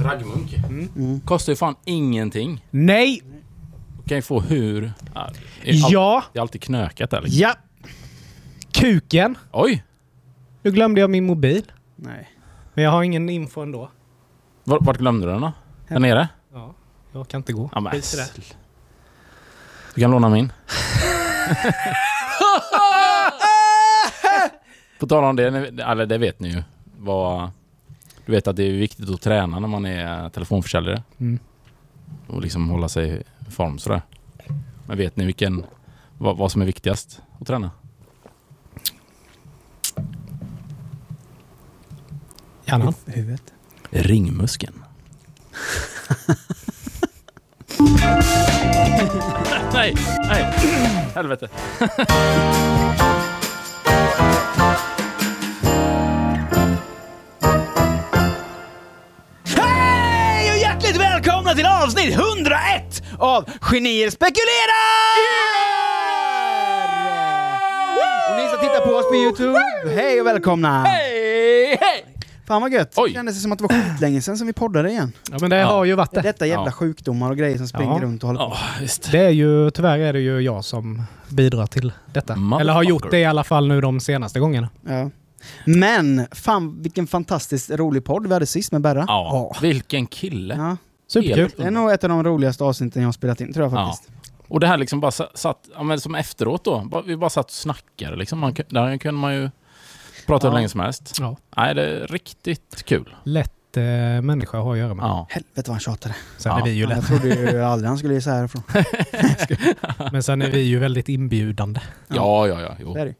Raggmunk. Mm. Kostar ju fan ingenting. Nej! Du kan ju få hur... Ja, det, är all, Ja! det är alltid knökat där liksom. Ja! Kuken! Oj! Nu glömde jag min mobil. Nej. Men jag har ingen info ändå. Vart, vart glömde du den då? Där nere? Ja, jag kan inte gå. Ja, men, Skit i det. sl- du kan låna min. På tal om det, ni- eller det vet ni ju. Vad, du vet att det är viktigt att träna när man är telefonförsäljare. Mm. Och liksom hålla sig i form sådär. Men vet ni vilken, vad, vad som är viktigast att träna? Hjärnan. Huvudet. Ringmuskeln. nej, nej. Helvete. till avsnitt 101 av Genier spekulerar! Och ni som tittar på oss på Youtube, hej och välkomna! Hej, hej! Fan vad gött! Oj. Det kändes som att det var skitlänge sedan som vi poddade igen. Ja, men det Ja. har ju varit det. Detta jävla Ja. sjukdomar och grejer som springer Ja. runt och håller på. Det är ju, tyvärr är det ju jag som bidrar till detta. Eller har gjort det i alla fall nu de senaste gångerna. Ja. Men, fan vilken fantastiskt rolig podd vi hade sist med Berra. Ja, vilken kille. Ja. Superkul. Det är nog ett av de roligaste avsnitten jag har spelat in, tror jag Ja. faktiskt. Och det här liksom bara sa- satt, ja, men som efteråt då, vi bara satt och snackade liksom. Man, kun- där kunde man ju prata hur Ja. länge som helst. Ja. Nej, det är riktigt kul. Lätt eh, människa att ha att göra med. Ja. Helvete vad han tjatade. Sen Ja. är vi ju Jag lätt. trodde ju aldrig han skulle sig härifrån. Men sen är vi ju väldigt inbjudande. Ja, ja, ja. Jo. Det är det.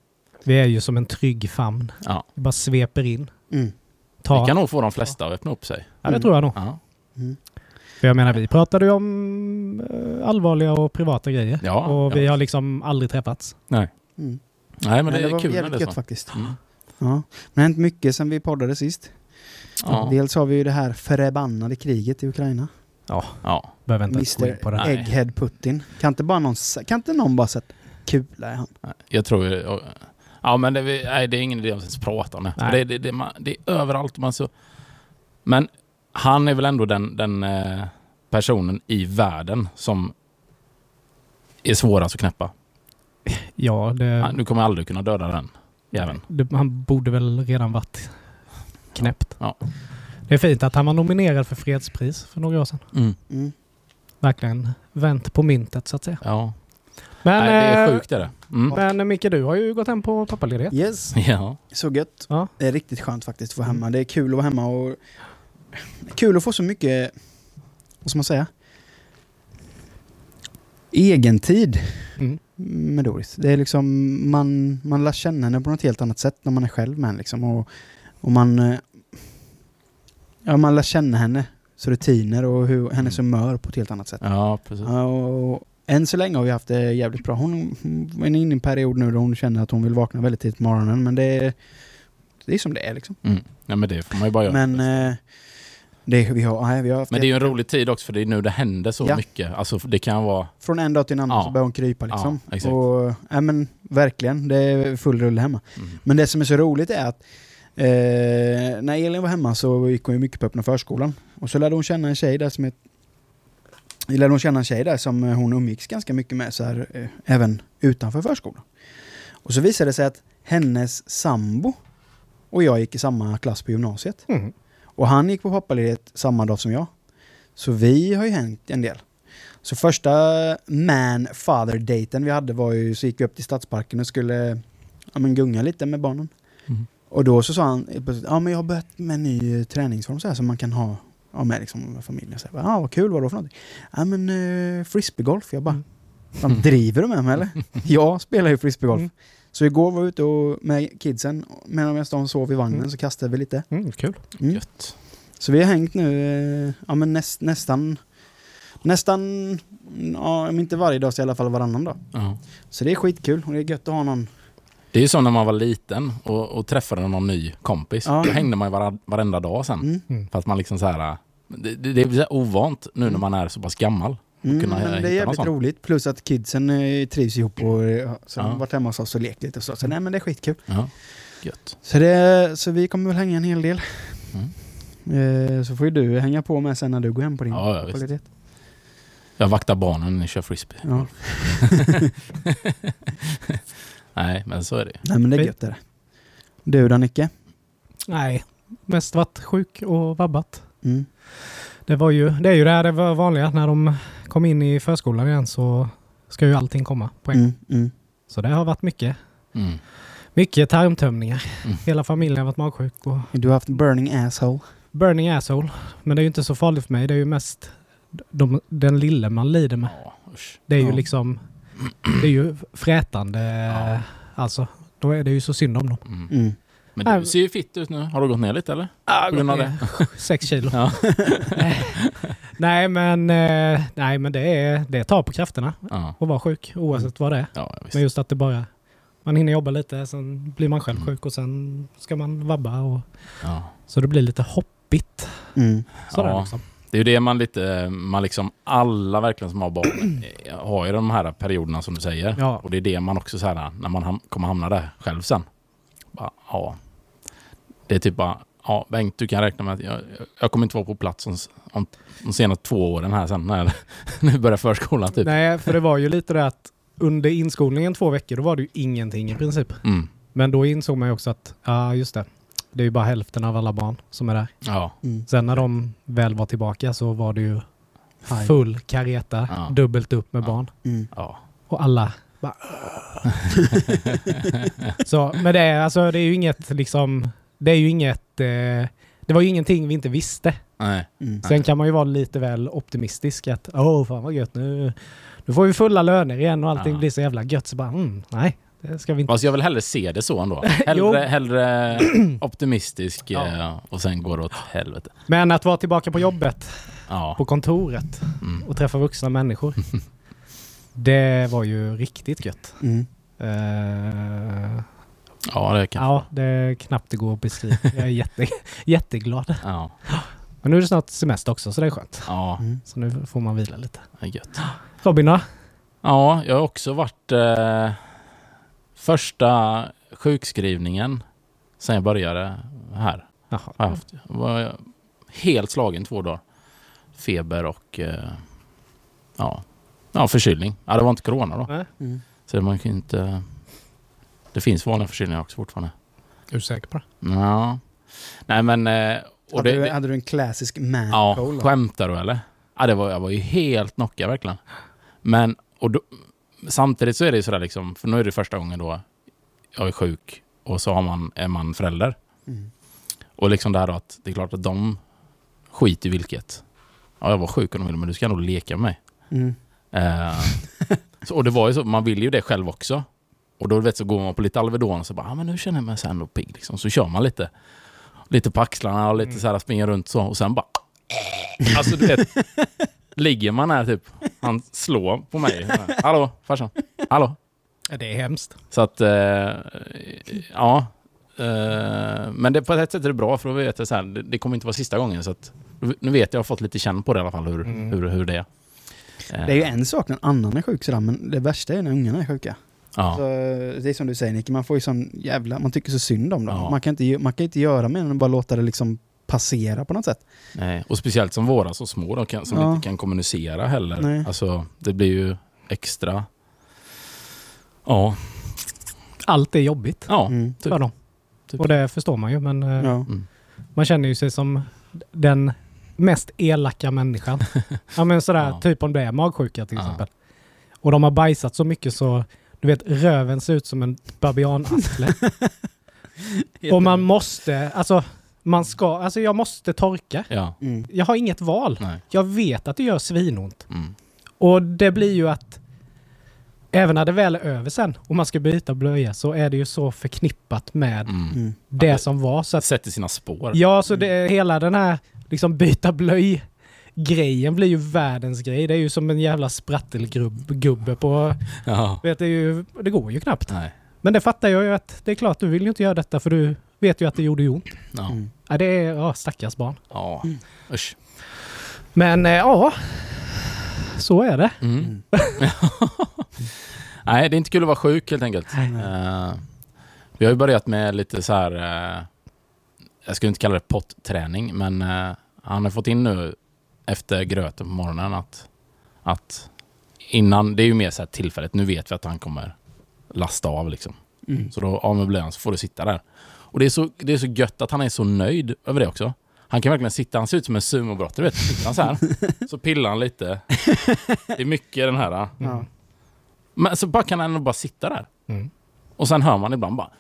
Vi är ju som en trygg famn. Ja. Vi bara sveper in. Mm. Ta. Vi kan nog få de flesta att öppna upp sig. Ja, det tror jag nog. Ja, Mm. För jag menar, vi pratade ju om eh, allvarliga och privata grejer. Ja, och vi ja. har liksom aldrig träffats. Mm. Nej, men Nej, det är var kul jävligt det är gött faktiskt. Mm. Ja. Men det har hänt mycket sen vi poddade sist. Ja. Dels har vi ju det här förbannade kriget i Ukraina. ja. Behöver inte ens gå in på det. Nej. Egghead Putin. Kan inte, bara någon, kan inte någon bara sätta kula i han? Nej, Jag tror... Ja, men det, nej, det är ingen idé att ens prata om det. Nej. Det, det, det, man, det är överallt. Man så, men han är väl ändå den, den eh, personen i världen som är svårast att knäppa. Ja, det, Han, du kommer aldrig kunna döda den jäveln. han borde väl redan varit knäppt. Ja. Det är fint att han var nominerad för fredspris för några år sedan. Mm. Mm. Verkligen vänt på myntet så att säga. Ja. Men, nej, det är eh, sjukt är det. Mm. Men Micke, du har ju gått hem på pappaledighet. Yes, Ja. så gött. Ja. Det är riktigt skönt faktiskt att vara hemma. Det är kul att vara hemma och... Kul att få så mycket... Vad ska man säga? Egentid Mm. med Doris. Det är liksom... Man, man lär känna henne på något helt annat sätt när man är själv med henne liksom. Och, och man... eh, Ja, man lär känna henne. Så rutiner och hur, hennes humör på ett helt annat sätt. ja, precis. Och än så länge har vi haft det jävligt bra. Hon, är inne i en period nu då hon känner att hon vill vakna väldigt tidigt på morgonen. Men det är, det är som det är liksom. Mm. Ja, men det får man ju bara göra. Men, Men, eh, det, vi, har, nej, vi har haft det är ju en rolig tid också för det är nu det händer så Ja. mycket. Alltså det kan vara... Från en dag till en annan Ja. så börjar hon krypa liksom. Ja, exakt. och, ja, men, verkligen, det är full rulle hemma. Mm. Men det som är så roligt är att eh, när Elin var hemma så gick hon ju mycket på öppna förskolan. Och så lärde hon känna en tjej där som är lärde hon känna en tjej där som eh, hon umgicks ganska mycket med så här, eh, även utanför förskolan. Och så visade det sig att hennes sambo och jag gick i samma klass på gymnasiet. Mm. Och han gick på pappaledighet samma dag som jag. Så vi har ju hänt en del. Så första man-father-daten vi hade var ju, så gick vi upp till Stadsparken och skulle ja, men gunga lite med barnen. Mm. Och då så sa han, ja men jag har börjat med en ny eh, träningsform så här som man kan ha ja, med liksom familjen. Så ja vad kul, vad då för någonting? Ja men eh, frisbeegolf. Jag bara, Mm. driver du med mig eller? jag spelar ju frisbeegolf. Mm. Så igår var vi ute och, med kidsen, medan de sov i vagnen Mm. så kastade vi lite. Mm, kul. Mm. Gött. Så vi har hängt nu, eh, ja men näst, nästan, nästan, ja om inte varje dag så i alla fall varannan dag. Ja. Så det är skitkul och det är gött att ha någon, Det är ju så när man var liten och, och träffade någon ny kompis. Ja. Då hängde man ju vara, varenda dag sen. mm, För att man liksom så här... Det, det, det ovant nu när Mm. man är så pass gammal. Mm, kunna men det är jävligt roligt. Plus att kidsen eh, trivs ihop och eh, så de Ja. har varit hemma hos oss och lekt lite och så. Så nej men det är skitkul. Ja. Gött. Så, det, så vi kommer väl hänga en hel del. Mm. Eh, så får ju du hänga på med sen när du går hem på din Ja, ja, visst. kvalitet. Jag vaktar barnen när ni kör frisbee. Ja. Nej, men så är det. Nej men det är gött är det. Du då Nicke? Nej, mest varit sjuk och vabbat. Mm. Det, var ju, det är ju det här det var vanliga. När de kom in i förskolan igen så ska ju allting komma på en gång. Mm. Mm. Så det har varit mycket, Mm. mycket tarmtömningar. Mm. Hela familjen har varit magsjuk och Du har haft burning asshole. burning asshole. Men det är ju inte så farligt för mig. Det är ju mest de, den lille man lider med. Ja. Det är ju Ja. liksom, det är ju frätande. Ja. Alltså, då är det ju så synd om dem. Mm. Mm. Men du ser ju fitt ut nu. Har du gått ner lite eller? På grund av det? Sex kilo. Nej men, eh, nej, men det, är, det tar på krafterna Ja, att vara sjuk oavsett vad det är. ja. Men just att det bara, man hinner jobba lite, sen blir man själv Mm. sjuk och sen ska man vabba. Och, Ja. så det blir lite hoppigt. Mm. Sådär Ja. liksom. Det är ju det man lite, man liksom, alla verkligen som har barn eh, har ju de här perioderna som du säger. Ja. Och det är det man också så här, när man ham- kommer hamna där själv sen. Bara, ja. Det är typ bara, ja Bengt du kan räkna med att jag, jag kommer inte vara på plats om, om de senaste två åren här sen när nu börjar förskolan typ. Nej, för det var ju lite det att under inskolningen två veckor, då var det ju ingenting i princip. Mm. Men då insåg man ju också att, ja just det, det är ju bara hälften av alla barn som är där. Ja. Mm. Sen när de väl var tillbaka så var det ju full kareta, Ja. dubbelt upp med Ja. barn. Mm. ja. Och alla bara... så, men det är, alltså, det är ju inget liksom... Det är ju inget... Eh, det var ju ingenting vi inte visste. Nej. Mm. Sen kan man ju vara lite väl optimistisk att åh fan vad gött nu, nu får vi fulla löner igen och allting Ja. blir så jävla gött. Så bara mm, nej, det ska vi inte. Fast jag vill hellre se det så ändå. Hellre, hellre optimistisk Ja. eh, och sen går det åt helvete. Men att vara tillbaka på jobbet, Ja. på kontoret Mm. och träffa vuxna människor. det var ju riktigt gött. Mm. Eh, Ja, det kan ja, det är knappt det går att beskriva. Jag är jätte, jätteglad. Ja. Men nu är det snart semester också så det är skönt. Ja, Mm. Så nu får man vila lite. är gött. Robin då? Ja, jag har också varit eh, första sjukskrivningen sen jag började här. Jaha. Har jag haft. Jag var helt slagen två dagar. Feber och eh, ja, ja, förkylning. Ja, det var inte corona då. Mm. Så man kan ju inte... Det finns vanliga förkylningar också fortfarande. Är du säker på det? Ja. Nej men... eh, Och hade, det, du, hade du en klassisk man ja, skämtar du eller? Ja, det var, jag var ju helt knockad verkligen. Men och då, samtidigt så är det ju sådär liksom, för nu är det första gången då jag är sjuk och så har man, är man förälder. Mm. Och liksom det här då att det är klart att de skiter i vilket. Ja, jag var sjuk om de vill, men du ska nog leka med mig. Mm. Eh, så, och det var ju så, man vill ju det själv också. Och då vet, så går man på lite Alvedon och så bara, ah, men nu känner jag mig så ändå pigg. Liksom. Så kör man lite. Lite på axlarna och lite Mm. så här springer runt så. Och sen bara... Alltså du vet. ligger man här typ. Han slår på mig. Hallå farsan. Hallå. Ja, det är hemskt. Så att, eh, ja. Eh, men det, på ett sätt är det bra för då vet jag så här, det, det kommer inte vara sista gången. Så att, nu vet jag, jag har fått lite känn på det i alla fall hur, Mm. hur, hur det är. Eh, Det är ju en sak när annan är sjuk sådär, men det värsta är när ungarna är sjuka. Ja. Så, det är som du säger Nicky, man får ju sån jävla... Man tycker så synd om dem. Ja. Man, kan inte, man kan inte göra mer än att bara låta det liksom passera på något sätt. Nej, och speciellt som våra så små då, som Ja. inte kan kommunicera heller. Nej. Alltså, det blir ju extra... Ja. Allt är jobbigt Ja. Mm. Typ. för dem. Typ. Och det förstår man ju, men eh, Ja. Mm. man känner ju sig som den mest elaka människan. ja men sådär, Ja. typ om det är magsjuka till Ja. exempel. Och de har bajsat så mycket så, du vet, röven ser ut som en babianarsle. och man måste, alltså, man ska, alltså jag måste torka. Ja. Mm. Jag har inget val. Nej. Jag vet att det gör svinont. Mm. Och det blir ju att även när det väl är över sen och man ska byta blöja så är det ju så förknippat med Mm. Mm. det som var. Så att, Sätter sina spår. ja, så det, hela den här liksom byta blöj grejen blir ju världens grej. Det är ju som en jävla sprattelgubbe på... Ja. Vet, det, är ju, det går ju knappt. Nej. Men det fattar jag ju att det är klart, du vill ju inte göra detta för du vet ju att det gjorde ju ont. Ja. Mm. Ja, det är ja, stackars barn. Ja. Mm. Usch. Men eh, ja, så är det. Mm. Mm. Nej, det är inte kul att vara sjuk helt enkelt. Nej. Eh, vi har ju börjat med lite så här... eh, jag skulle inte kalla det potträning, men eh, han har fått in nu efter gröten på morgonen att, att innan, det är ju mer så här tillfälligt, nu vet vi att han kommer lasta av liksom. Mm. Så då avmöblerar han så får du sitta där. Och det är, så, det är så gött att han är så nöjd över det också. Han kan verkligen sitta, han ser ut som en sumobrottare, vet du. Han så här, så pillar han lite. Det är mycket den här. Ja. Men så bara kan han bara sitta där. Mm. Och sen hör man ibland bara...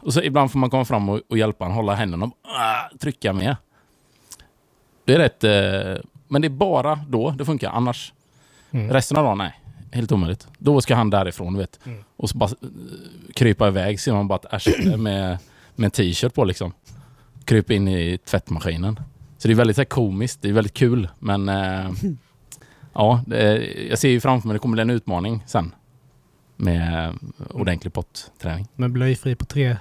Och så ibland får man komma fram och, och hjälpa honom hålla händerna och trycka med. Det är rätt... Eh, men det är bara då det funkar, annars... Mm. Resten av dagen, nej. Helt omöjligt. Då ska han därifrån, du vet. Mm. Och så bara eh, krypa iväg, ser man bara ett arsle med, med en t-shirt på liksom. Krypa in i tvättmaskinen. Så det är väldigt så här, komiskt, det är väldigt kul, men... Eh, ja, det, jag ser ju framför mig, det kommer bli en utmaning sen. Med ordentlig potträning. Men blöjfri på tre,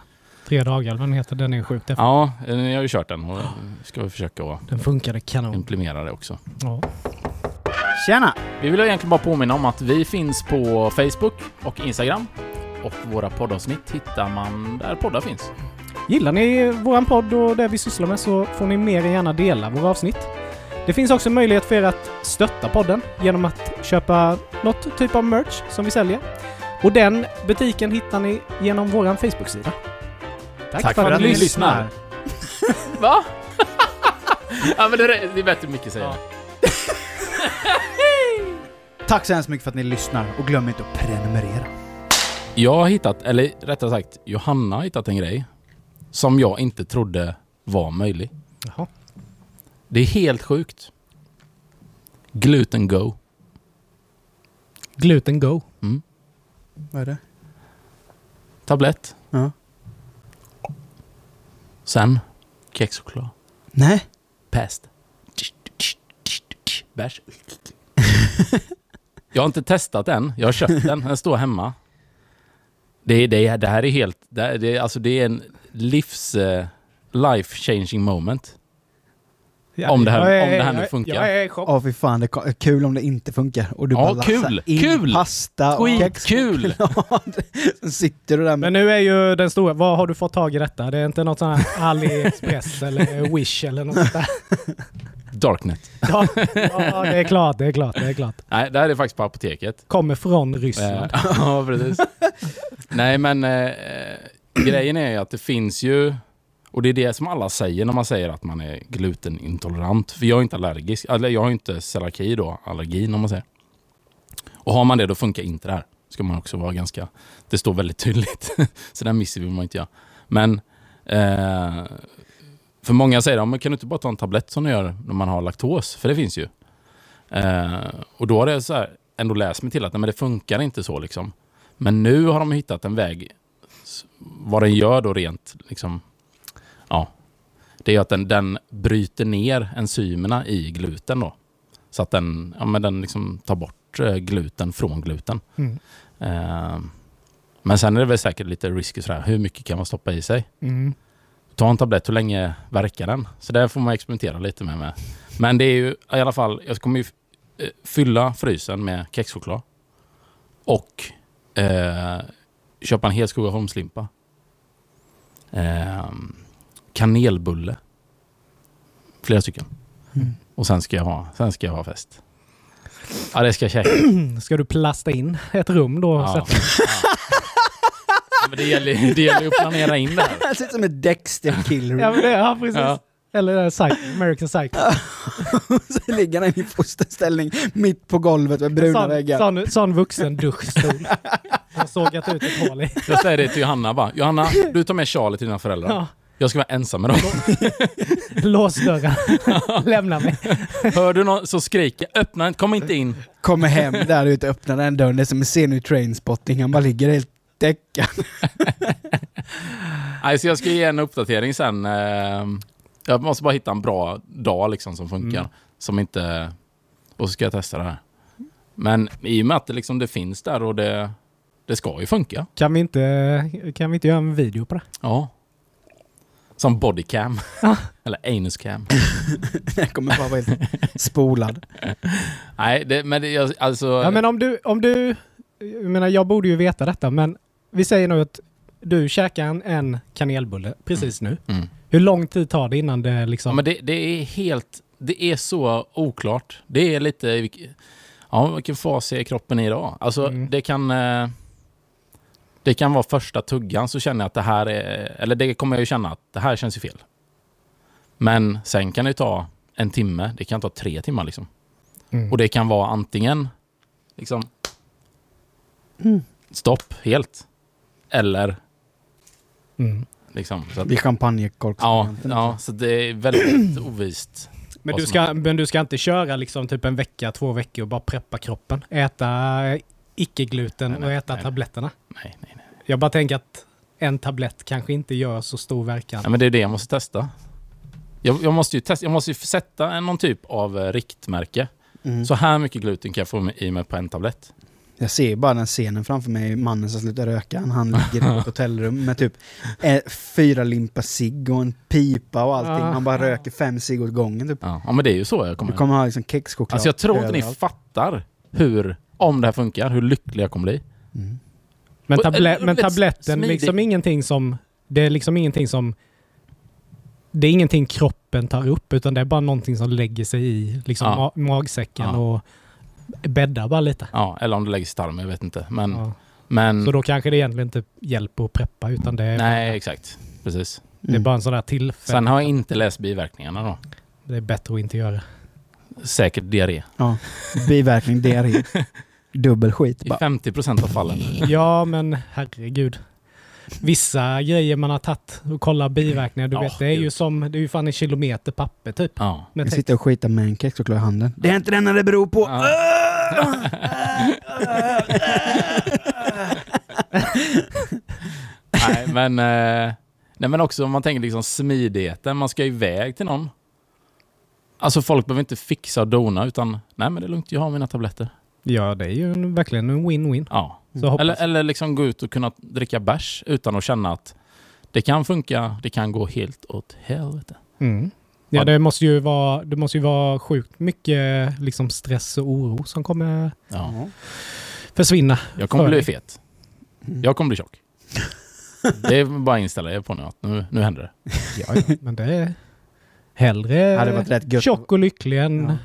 tre dagar, den heter, den är sjukt häftig. Ja, jag har ju kört den och ska vi försöka att Den funkade kanon. implementera det också. Ja. Tjena! Vi vill egentligen bara påminna om att vi finns på Facebook och Instagram. Och våra poddavsnitt hittar man där poddar finns. Gillar ni våran podd och det vi sysslar med så får ni mer än gärna dela våra avsnitt. Det finns också möjlighet för er att stötta podden genom att köpa något typ av merch som vi säljer. Och den butiken hittar ni genom våran Facebook-sida. Tack, för, att ni lyssnar. Va? ja men det är, det är bättre mycket säger. Ja. Tack så hemskt mycket för att ni lyssnar och glöm inte att prenumerera. Jag har hittat, eller rättare sagt Johanna har hittat en grej som jag inte trodde var möjlig. Jaha. Det är helt sjukt. Gluten Go. Gluten Go. Mm. Vad är det? Tablett. Ja. Sen kexchoklad. Nej. Pest. Bärs. jag har inte testat den. Jag har köpt den. Den står hemma. Det, är- det, det här är helt... Det, det, alltså det är en livs... eh, life changing moment. Om det här- är- om det här nu funkar. Jag är i chock. Åh fy fan, det är kul om det inte funkar. Och du Ja, bara kul, in kul. pasta och kexchoklad. Sen sitter du där med... Men nu är ju den stora, vad har du fått tag i detta? Det är inte något sånt här AliExpress eller Wish eller något sånt där? Darknet. Ja, ja, det är klart, det är klart, det är klart. Nej, det här är faktiskt på apoteket. Kommer från Ryssland. Eh, ja, precis. Nej, men eh, grejen är ju att det finns ju... Och det är det som alla säger när man säger att man är glutenintolerant. För jag är inte allergisk. Eller jag har inte celiaki då, allergin om man säger. Och har man det då funkar inte det här. Ska man också vara ganska... Det står väldigt tydligt. Så den missen vill man inte göra. Men... Eh, för många säger de, men kan du inte bara ta en tablett som du gör när man har laktos? För det finns ju. Eh, och då har det så här, ändå läst mig till att nej, men det funkar inte så liksom. Men nu har de hittat en väg, vad den gör då rent, liksom, det är att den, den bryter ner enzymerna i gluten då. Så att den, ja, men den liksom tar bort eh, gluten från gluten. Mm. Eh, men sen är det väl säkert lite risky sådär, hur mycket kan man stoppa i sig? Mm. Ta en tablett, hur länge verkar den? Så där får man experimentera lite med. med. Men det är ju i alla fall, jag kommer ju eh, fylla frysen med kexchoklad. Och eh, köpa en hel Skogaholmslimpa. Eh, kanelbulle. Flera stycken. Mm. Och sen ska jag ha, sen ska jag ha fest. Ja, det ska jag käka. Ska du plasta in ett rum då? Ja. Så Ja. Men det gäller, det gäller ju att planera in det här. Det ser ut som ett Dexter killer. ja, men det, ja, precis. Ja. Eller det är Psycho, American Psycho. så ligger han i fosterställning mitt på golvet med bruna Sån, väggar. sån, sån vuxen duschstol. Jag har sågat ut ett hål i. Jag säger det till Johanna bara. Johanna, du tar med Charlie till dina föräldrar. Ja. Jag ska vara ensam med dem. Lås dörren. Lämna mig. Hör du någon så skriker öppna inte, kom inte in. Kommer hem där ute, öppnar den dörren. Det är som en scen i Trainspotting. Han bara ligger helt däckad. Nej, så jag ska ge en uppdatering sen. Eh, Jag måste bara hitta en bra dag liksom som funkar. Mm. Som inte... Och så ska jag testa det här. Men i och med att det, liksom, det finns där och det, det ska ju funka. Kan vi, inte, kan vi inte göra en video på det? Ja. Som bodycam. Ja. Eller anuscam. Den kommer bara vara helt spolad. Nej, det, men det, jag- alltså... Ja, men om du, om du... Jag menar, jag borde ju veta detta, men vi säger nu att du käkar en, en kanelbulle precis nu. Mm. Hur lång tid tar det innan det liksom... Ja, men det, det är helt... Det är så oklart. Det är lite... Ja, vilken fas är kroppen i idag? Alltså, Mm. det kan... eh, Det kan vara första tuggan så känner jag att det här är... Eller det kommer jag ju känna att det här känns ju fel. Men sen kan det ta en timme. Det kan ta tre timmar liksom. Mm. Och det kan vara antingen liksom Mm. stopp helt. Eller Mm. liksom... Så att, Det är champagnekork. ja, ja, så det är väldigt ovist. Men, du ska, men du ska inte köra liksom typ en vecka, två veckor och bara preppa kroppen? Äta icke-gluten och äta nej. tabletterna? Nej, nej, nej. Jag bara tänker att en tablett kanske inte gör så stor verkan. Ja, men det är det jag måste testa. Jag, jag måste ju testa, jag måste ju sätta en, någon typ av eh, riktmärke. Mm. Så här mycket gluten kan jag få i mig på en tablett. Jag ser bara den scenen framför mig, mannen som slutar röka. Han ligger i ett hotellrum med typ eh, fyra limpa cigg och en pipa och allting. Ah. Han bara röker fem cigg åt gången typ. Ja, men det är ju så jag kommer... Du kommer ha liksom kexchoklad Alltså jag tror inte ni fattar hur, om det här funkar, hur lycklig jag kommer bli. Mm. Men, Och- table eller- men tabletten, liksom ingenting som... Det är liksom ingenting som... Det är ingenting kroppen tar upp utan det är bara någonting som lägger sig i liksom Ja. ma magsäcken Ja. och bäddar bara lite. Ja, eller om det läggs i tarmen, jag vet inte. Men, Ja. men Så då kanske det egentligen inte hjälper att preppa utan det är, nej, exakt. Precis. det är Mm. bara en sån där tillfälle. Sen har jag inte läst biverkningarna då. Det är bättre att inte göra. Säkert diarré. Ja. Biverkning, diarré. Dubbel skit I bara. 50% av fallen. Ja, men herregud. Vissa grejer man har tagit och kollar biverkningar, du Ja, vet, det är ju som, det är ju fan en kilometer papper typ. Ja. Jag sitter och skitar med en kexchoklad i handen. Det är inte denna det beror på. Ja. nej, men, eh, nej, men också om man tänker liksom smidigheten. Man ska iväg till någon. Alltså folk behöver inte fixa och dona utan nej men det är lugnt, jag har mina tabletter. Ja, det är ju en, verkligen en win-win. Ja. Hoppas. Eller, eller liksom gå ut och kunna dricka bärs utan att känna att det kan funka, det kan gå helt åt helvete. Mm. Ja, det måste ju vara, det måste ju vara sjukt mycket liksom stress och oro som kommer Ja. försvinna. Jag kommer För bli dig. fet. Jag kommer bli tjock. Det är bara att inställa er på nu att nu, nu händer det. Ja, ja, men det är hellre Hade varit rätt gött, tjock och lycklig än eh,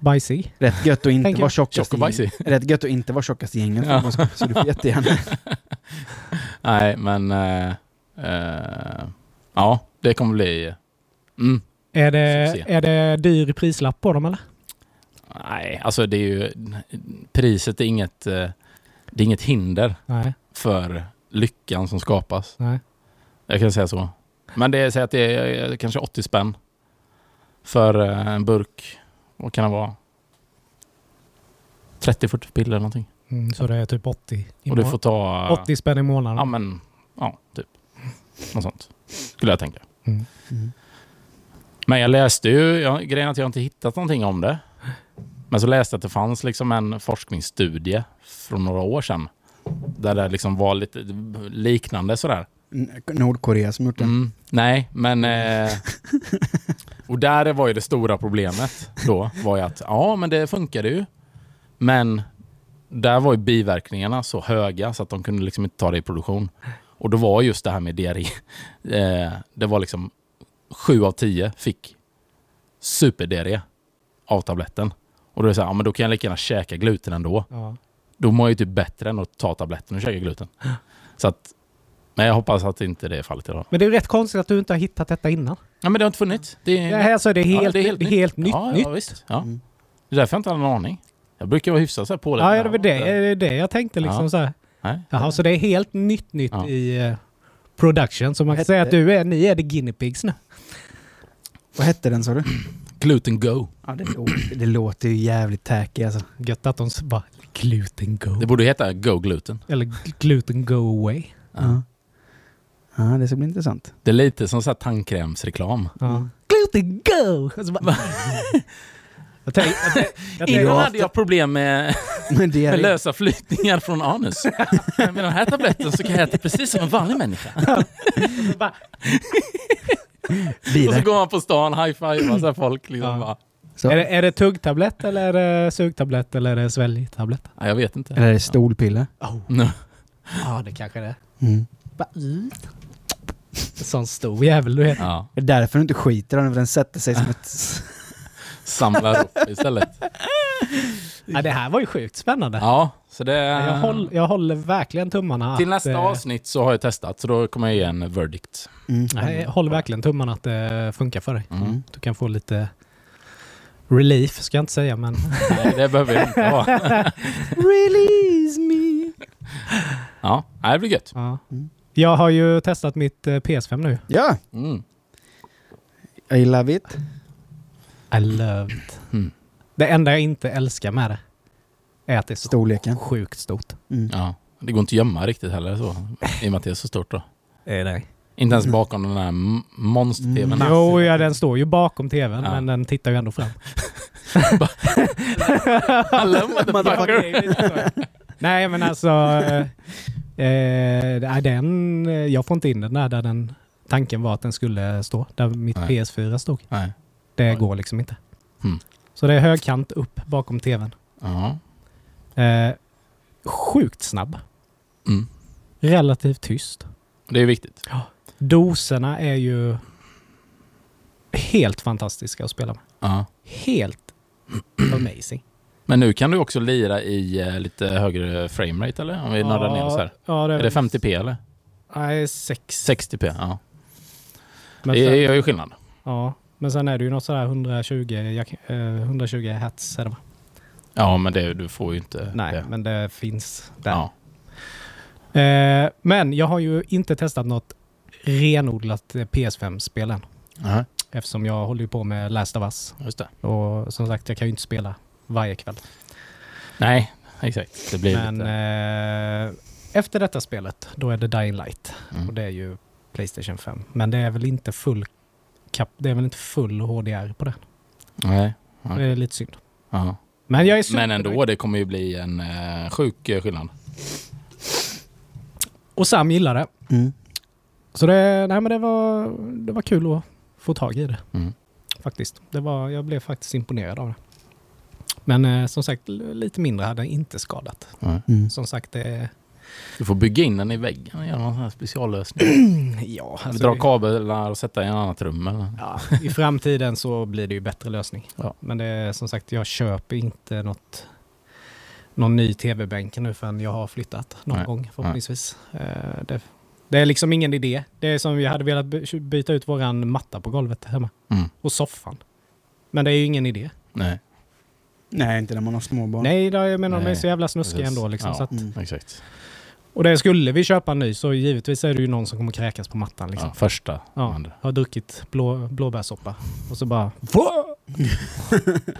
bajsig. rätt gött att inte vara tjockast i. Rätt gött att inte vara tjockast i gänget. Ja. Så du får jättegärna. Nej, men... eh, eh, ja, det kommer bli... Mm, Är det, är det dyr prislapp på dem eller? nej, alltså det är ju... Priset är inget... eh, det är inget hinder Nej, för lyckan som skapas. nej. Jag kan säga så. Men det är, säg att det är kanske 80 spänn för en burk. Vad kan det vara? 30-40 piller eller någonting. Mm, så det är typ 80 i Och du får ta... 80 spänn i månaden. Ja, men... Ja, typ. Något sånt. Skulle jag tänka. Mm. Mm. Men jag läste ju... Jag, grejen att jag inte hittat någonting om det. Men så läste jag att det fanns liksom en forskningsstudie från några år sedan. Där det liksom var lite liknande sådär. Nordkorea som gjort det. Mm, nej, men... Eh, och där var ju det stora problemet då, var ju att ja, men det funkade ju. Men där var ju biverkningarna så höga så att de kunde liksom inte ta det i produktion. Och då var just det här med diarré. Eh, det var liksom sju av tio fick superdiarré av tabletten. Och då är det så här, ja men då kan jag lika gärna käka gluten ändå. Ja. Då mår jag ju typ bättre än att ta tabletten och käka gluten. Så att, men jag hoppas att inte det är fallet idag. Men det är ju rätt konstigt att du inte har hittat detta innan. Ja men det har inte funnits. Det är, Ja, här så är det Ja, helt, det är det helt är helt nytt. ja, nytt. ja, visst. Ja. Mm. Det är därför jag inte hade någon aning. Jag brukar vara hyfsat så här på det. Ja, det var det, det, är det jag tänkte liksom Ja. så här. Nej. Jaha, så det är helt nytt nytt Ja. i eh, production. Så man kan Hette- säga att du är, ni är the guinea pigs nu. Vad hette den sa du? Gluten go. Ja, det, låter, det låter ju jävligt tacky alltså. Gött att de bara gluten go. Det borde heta go gluten. Eller gl- gluten go away. Ja. Ja, det ska bli intressant. Det är lite som så här tandkrämsreklam. Ja. Gluten go! Och så bara, jag tänker, jag tänker, jag Innan tänker, hade jag problem med, med lösa flytningar från anus. Med den här tabletten så kan jag äta precis som en vanlig människa. Och så går man på stan, high-fivar folk. Liksom Ja. Så. är, det, är det tuggtablett eller är det sugtablett eller är det sväljtablett? nej, jag vet inte. Eller är det stolpiller? Oh. No. Ja, det kanske det är. Mm. Mm. Sån stor jävel du vet. Ja. Det är därför du inte skiter den, för den sätter sig som ett... Samlar upp istället. Ja, det här var ju sjukt spännande. Ja, så det... Jag, håll, jag håller verkligen tummarna Till att, nästa eh, avsnitt så har jag testat, så då kommer jag ge en verdict. Mm. Jag håller verkligen tummarna att det funkar för dig. Mm. Du kan få lite relief, ska jag inte säga, men... Nej, det behöver jag inte ha. Release me! Ja, det blir gött. Ja. Mm. Jag har ju testat mitt eh, PS5 nu. Ja, Mm. I love it. I love it. Mm. Det enda jag inte älskar med det är att det är så Storleken. sjukt stort. Mm. Ja. Det går inte att gömma riktigt heller så, i och med att det är så stort då. Är det? Inte ens bakom den här monster-tvn. Mm. Jo, ja, den står ju bakom tvn, Ja. men den tittar ju ändå fram. Hello, motherfucker. Nej, men alltså... Eh, nej, den, eh, jag får inte in den där, där den... Tanken var att den skulle stå, där mitt Nej. PS4 stod. Nej. Det Oj. går liksom inte. Mm. Så det är högkant upp bakom tvn. Ja. Eh, sjukt snabb. Mm. Relativt tyst. Det är viktigt. Doserna är ju helt fantastiska att spela med. Ja. Helt amazing. Men nu kan du också lira i eh, lite högre framerate eller? Om vi nördar ner oss här. Ja, det, Är det 50p eller? Nej, 6. 60p? Ja. Men Det sen, gör ju skillnad. ja, men sen är det ju något sådär 120, jag, eh, 120 hertz är det? Ja, men det, du får ju inte Nej, det. men det finns där. Ja. Eh, men jag har ju inte testat något renodlat eh, PS5-spel än. Nej, Eftersom jag håller ju på med Last of Us. just det. Och som sagt, jag kan ju inte spela varje kväll. Nej, exakt. Det blir Men lite... eh, efter detta spelet, då är det Dying Light. Mm. Och det är ju Playstation 5. Men det är väl inte full kap, det är väl inte full HDR på det. Nej. Ja. Det är lite synd. Ja. Men jag är super- Men ändå, det kommer ju bli en eh, sjuk eh, skillnad. Och Sam gillar det. Mm. Så det, nej men det var, det var kul att få tag i det. Mm. Faktiskt. Det var, jag blev faktiskt imponerad av det. Men eh, som sagt, lite mindre hade inte skadat. Mm. Som sagt, det. Du får bygga in den i väggen och göra någon sån här speciallösning. Ja, Vi alltså, drar i- kablar och sätta i ett annat rum eller? ja, I framtiden så blir det ju bättre lösning. Ja. Men det är som sagt, jag köper inte något någon ny tv-bänk nu förrän jag har flyttat någon Nej. gång förhoppningsvis. Eh, det, det är liksom ingen idé. Det är som vi hade velat by- byta ut våran matta på golvet hemma. Mm. Och soffan. Men det är ju ingen idé. Nej, Nej, inte när man har småbarn. Nej, då, jag menar de är Nej, så jävla snuskiga precis. ändå. Liksom, Ja. så att, Mm. exakt. och det skulle vi köpa en ny så givetvis är det ju någon som kommer kräkas på mattan. Liksom. Ja, första. Ja, andra. har druckit blå, blåbärssoppa och så bara...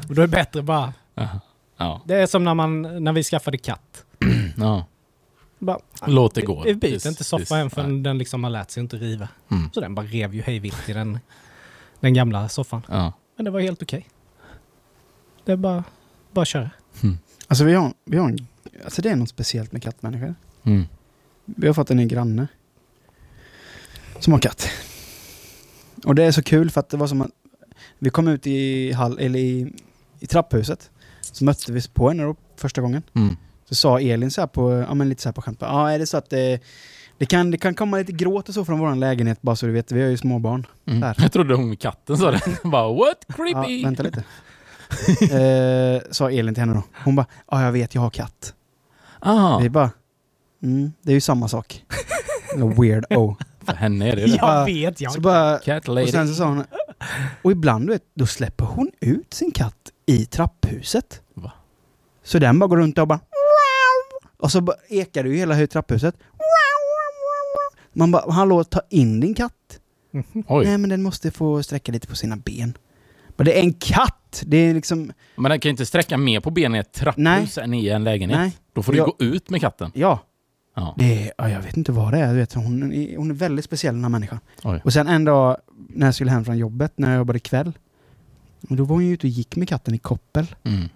och då är det bättre bara... Ja. Ja. Det är som när, man, när vi skaffade katt. ja. Bara, Låt det gå. Vi byter inte soffa än förrän nej. den liksom har lärt sig inte riva. Mm. Så den bara rev ju hej vilt i den, den gamla soffan. Ja. Men det var helt okej. Det är bara, bara köra. Alltså vi har, vi har en, alltså det är något speciellt med kattmänniskor. Mm. Vi har fått en ny granne. Som har katt. Och det är så kul för att det var som att vi kom ut i, hall, eller i, i trapphuset. Så mötte vi på henne då första gången. Mm. Så sa Elin så här på, ja men lite så här på skämt. Ja är det så att det, det, kan, det kan komma lite gråt och så från våran lägenhet bara så du vet. Vi har ju småbarn. Mm. Där. Jag trodde hon katten sa det. bara what? Ja, Creepy! vänta lite. eh, sa Elin till henne då. Hon bara, ja jag vet jag har katt. ah, Vi bara, mm, det är ju samma sak. Eller weird oh. för henne är det det. Jag vet, jag Så bara, Cat och sen så sa hon, och ibland du vet, då släpper hon ut sin katt i trapphuset. Va? Så den bara går runt och bara och så bara ekar det ju hela trapphuset. Man bara, hallå ta in din katt. Oj. Nej men den måste få sträcka lite på sina ben. Men det är en katt! Det är liksom, Men den kan inte sträcka mer på benen i ett trapphus än i en lägenhet. nej. Då får du Jag- gå ut med katten. Ja, Ja. det är, ja, jag vet inte vad det är. Du vet, hon, är, hon är väldigt speciell den här människan. Oj. Och sen en dag när jag skulle hem från jobbet, när jag jobbade kväll. Då var hon ju ute och gick med katten i koppel. Mm.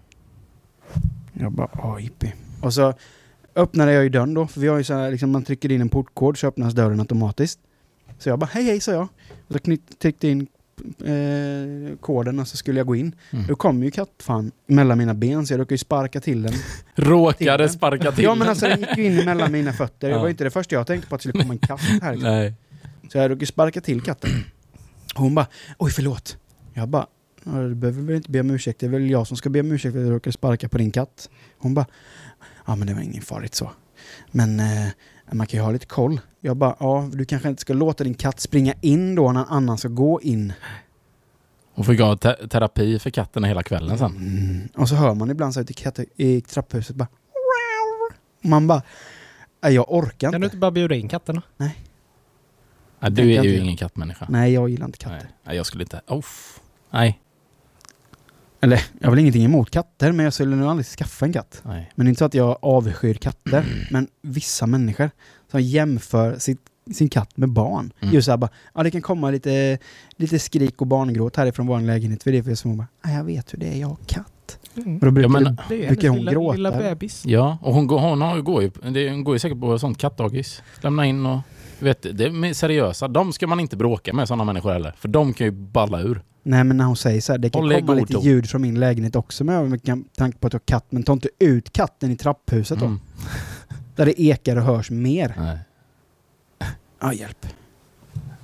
Jag bara, åh jippi. Och så öppnade jag ju dörren då, för vi har ju så här, liksom, man trycker in en portkod så öppnas dörren automatiskt. Så jag bara, hej hej, sa jag. Och så knyt, tryckte in eh, koden och så skulle jag gå in. Mm. Då kom ju kattfan mellan mina ben så jag råkade ju sparka till den. Råkade Till sparka till ja men den. alltså den gick ju in mellan mina fötter. Det Ja. var ju inte det första jag tänkte på att det skulle komma en katt här. liksom. Nej. Så jag råkade sparka till katten. Hon bara, oj förlåt. Jag bara, "Ja, du behöver väl inte be om ursäkt. Det är väl jag som ska be om ursäkt för att jag råkade sparka på din katt. Hon bara, ja men det var inget farligt så. Men eh, man kan ju ha lite koll. Jag bara, ja du kanske inte ska låta din katt springa in då när någon annan ska gå in. Hon fick ha te- terapi för katten hela kvällen sen. Mm. Och så hör man ibland så här i, trapphuset bara, man bara, "Nej, jag orkar Kan du inte. inte bara bjuda in katterna? Nej, Det du är inte ju jag. ingen kattmänniska. Nej jag gillar inte katter. Nej. Nej, jag skulle inte... Uff. Nej. Eller jag har väl ingenting emot katter men jag skulle nog aldrig skaffa en katt. Nej. Men det är inte så att jag avskyr katter. Men vissa människor som jämför sitt, sin katt med barn. Mm. Just såhär bara, ja det kan komma lite, lite skrik och barngråt härifrån vår lägenhet. För det är för som hon bara, "Ja, jag vet hur det är, jag har katt. Mm. Och då brukar Ja, men- det, är Brukar hon lilla, gråta? lilla bebis. Ja, och hon, går, hon, har, går, ju, det, hon går ju säkert på sånt kattdagis. Lämna in och... Vet, det är seriösa. De ska man inte bråka med, sådana människor heller. För de kan ju balla ur. Nej men när hon säger så här, det kan Håll komma lite ljud från min lägenhet också med tanke på att jag har katt. Men ta inte ut katten i trapphuset då. Mm. Där det ekar och hörs mer. Nej. Ja, hjälp.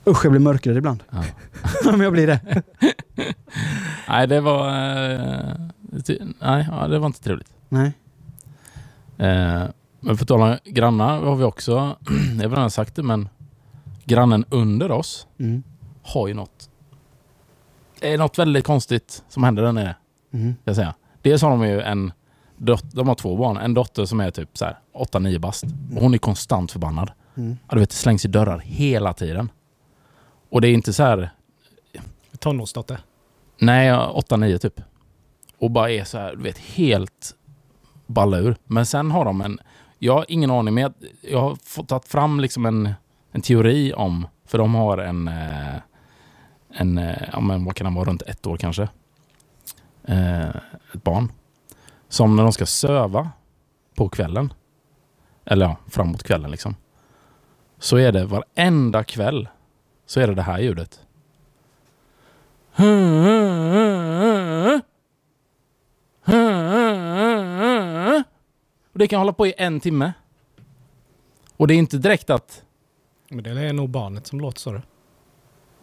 Usch, jag blir mörkrädd ibland. Ja. Om jag blir det. Nej, det var... Eh, nej, ja, det var inte trevligt. Nej. Eh, men för tala grannar har vi också... jag har redan sagt det, men grannen under oss Mm. har ju något... Det är något väldigt konstigt som händer där nere. Mm. ska jag säga. Dels har de ju en dot- de har två barn. En dotter som är typ så här 8-9 bast. Och hon är konstant förbannad. Mm. Ja, du vet, det slängs i dörrar hela tiden. Och det är inte så här... Tonårsdotter. Nej, 8-9 typ. Och bara är så här, du vet, helt balla ur. Men sen har de en... Jag har ingen aning, men jag, jag har fått tagit fram liksom en, en teori om... För de har en... eh, en, eh, ja men vad kan han vara, runt ett år kanske. Eh, ett barn. Som när de ska söva på kvällen. Eller ja, framåt kvällen liksom. Så är det varenda kväll. Så är det det här ljudet. Och det kan hålla på i en timme. Och det är inte direkt att... Men det är nog barnet som låter så.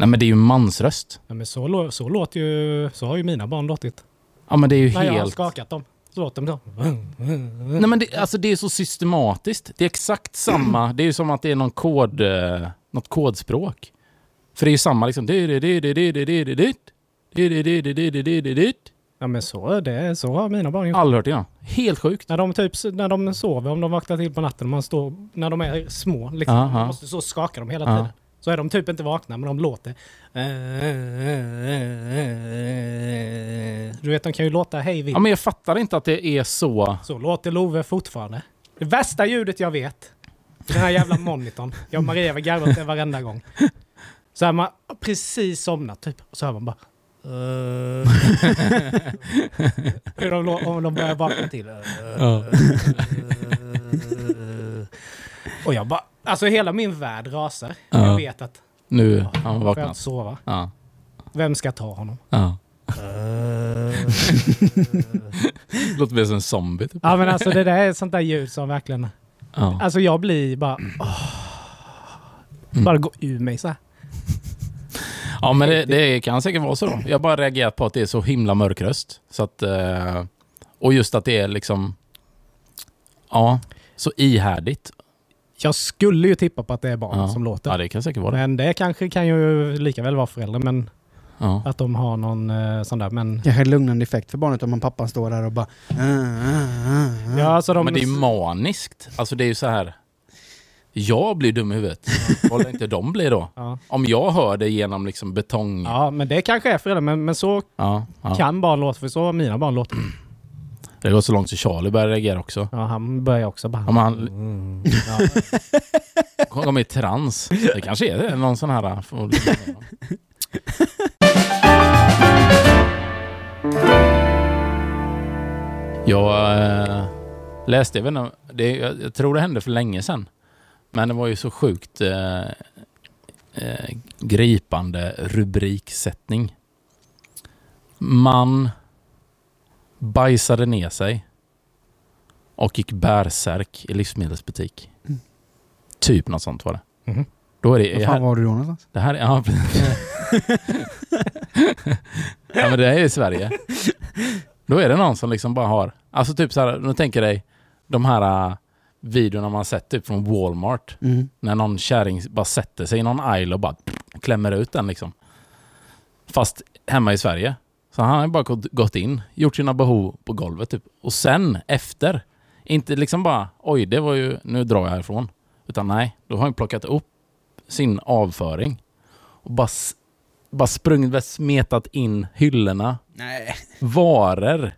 Nej men det är ju mansröst. Ja, men så, så låter ju... Så har ju mina barn låtit. Ja men det är ju När jag har helt... skakat dem. Så låter de så. Nej men det, alltså det är så systematiskt. Det är exakt samma. Det är ju som att det är någon kod... eh, Något kodspråk. För det är ju samma liksom... Ja men så, det, så har mina barn gjort. Aldrig hört innan. Helt sjukt. När de, typ, när de sover, om de vaknar till på natten, man står, när de är små, liksom, Aha. man måste så skaka dem hela Ja. tiden. Så är de typ inte vakna, men de låter. Du vet, de kan ju låta hej vilt. Ja men jag fattar inte att det är så... Så låter Love fortfarande. Det värsta ljudet jag vet. Den här jävla monitorn. Jag och Maria har garvat det varenda gång. Så här man har precis somnat typ. Och så hör man bara... Hur de, om de börjar vakna till. Och jag bara... Alltså hela min värld rasar. Ja. Jag vet att... Nu har han vaknat. inte sova? Ja. Vem ska ta honom? ja. Låter mer som en zombie typ. Ja men alltså det där är sånt där ljud som verkligen... Ja. Alltså jag blir bara... Mm. Bara gå ur mig så här. Ja, men det, det kan säkert vara så då. Jag har bara reagerat på att det är så himla mörk röst. Så att, eh, och just att det är liksom... Ja, så ihärdigt. Jag skulle ju tippa på att det är barn Ja. som låter. Ja, det kan säkert vara det. Men det kanske kan ju lika väl vara föräldrar, men Ja. att de har någon eh, sån där. Men Kanske en lugnande effekt för barnet om man pappan står där och bara... Ja, alltså de... Men det är ju maniskt. Alltså det är ju så här... Jag blir dum i huvudet. Vad inte de blir då? ja. Om jag hör det genom liksom betong... ja, men det kanske är föräldrar, men, men så Ja, ja. kan barn låta, för så har mina barn låtit. Det går så långt så Charlie börjar reagera också. Ja, han börjar också bara... Ja, men han Mm. Ja. kommer i trans. Det kanske är det, någon sån här... får- Jag äh, läste, jag, inte, det, jag, jag tror det hände för länge sedan. Men det var ju så sjukt. eh, eh, gripande rubriksättning. Man bajsade ner sig och gick bärsärk i livsmedelsbutik. Mm. Typ något sånt var det. Mhm. Då är det, Var fan var du då någonstans? det här är... Ja, ja, men det är i Sverige. Då är det någon som liksom bara har... Alltså typ så här, nu tänker dig de här uh, videorna man sett typ från Walmart. Mm. När någon kärring bara sätter sig i någon aisle och bara klämmer ut den liksom. Fast hemma i Sverige. Så han har bara gått, in, gjort sina behov på golvet typ. Och sen efter, inte liksom bara oj det var ju, nu drar jag härifrån. Utan nej, då har han plockat upp sin avföring och bara, bara sprungit, smetat in hyllorna, Nej. varor,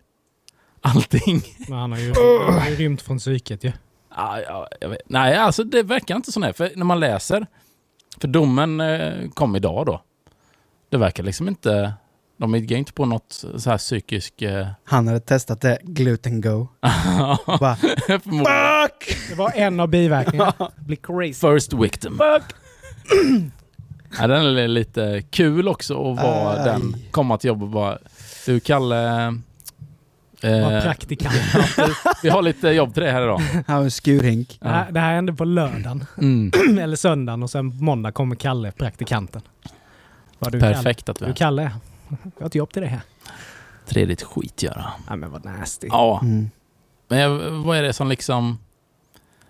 allting. Men han har ju, han har ju rymt från psyket ju. Ja, ja, jag vet. Nej, alltså det verkar inte så. Nej. För när man läser, för domen eh, kom idag då. Det verkar liksom inte, de gick inte på något så här psykisk... Eh, Han hade testat det, gluten go. Bara, fuck! Det var en av biverkningarna. Bli crazy. First victim. ja, den är lite kul också att vara Aj. den, komma till jobbet och bara, du Kalle, Var eh, praktikant. vi har lite jobb till dig här idag. Han har en skurhink. Det, här, det här hände på lördagen. Mm, Eller söndagen och sen måndag kommer Kalle, praktikanten. Vad du Kalle? perfekt att du Du är. Kalle, jag har ett jobb till dig här. Trevligt skit göra. Nej men vad nasty. Ja, Mm. Men jag, vad är det som liksom...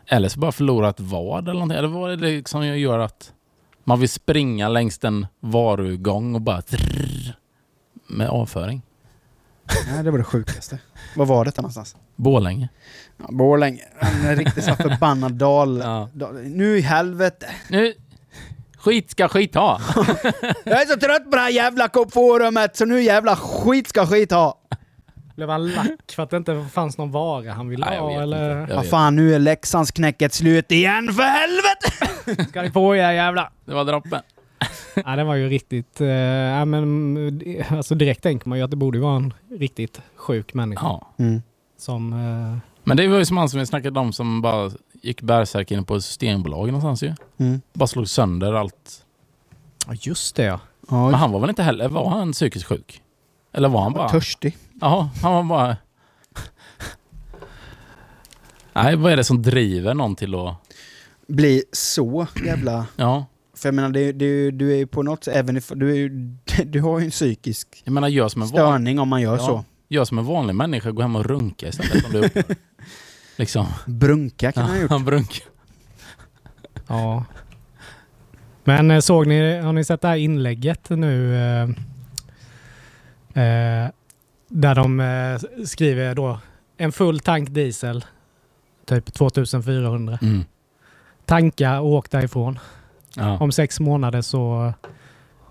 Eller så bara förlorat vad eller någonting. Eller vad är det som gör att man vill springa längs en varugång och bara... Trrr, med avföring. Nej, det var det sjukaste. Var var detta någonstans? Borlänge. Ja, Borlänge. En riktigt så förbannad dal. Ja. dal. Nu i helvete. Nu... Skit ska skit ha. Jag är så trött på det här jävla forumet så nu jävla skit ska skit ha. Blev han lack för att det inte fanns någon vara han ville Nej, ha eller? Vad fan, nu är Leksands knäcket slut igen för helvete! Ska ni få er jävla... Det var droppen. Nej det var ju riktigt... Ja, men, eh, alltså direkt tänker man ju att det borde vara en riktigt sjuk människa Ja. Mm. som... eh, Men det var ju som han som vi snackade om som bara gick bärsärk inne på ett systembolag någonstans ju. Mm. Bara slog sönder allt. Ja just det ja. Men han var väl inte heller... Var han psykiskt sjuk? Eller var han bara... törstig. Ja, han var bara... Nej, vad är det som driver någon till att... Bli så jävla... Ja, För jag menar, det, det, du är ju på något sätt, även if, du, du har ju en psykisk jag menar gör som en, van, störning om man gör Ja. så. gör som en vanlig människa, gå hem och runka istället om du. Liksom. Brunka kan man ha gjort. Han brunkar. Ja. Men eh, såg ni, har ni sett det här inlägget nu? Eh, eh, där de eh, skriver då en full tank diesel, typ 2400. Mm. Tanka och åk därifrån. Ja. Om sex månader så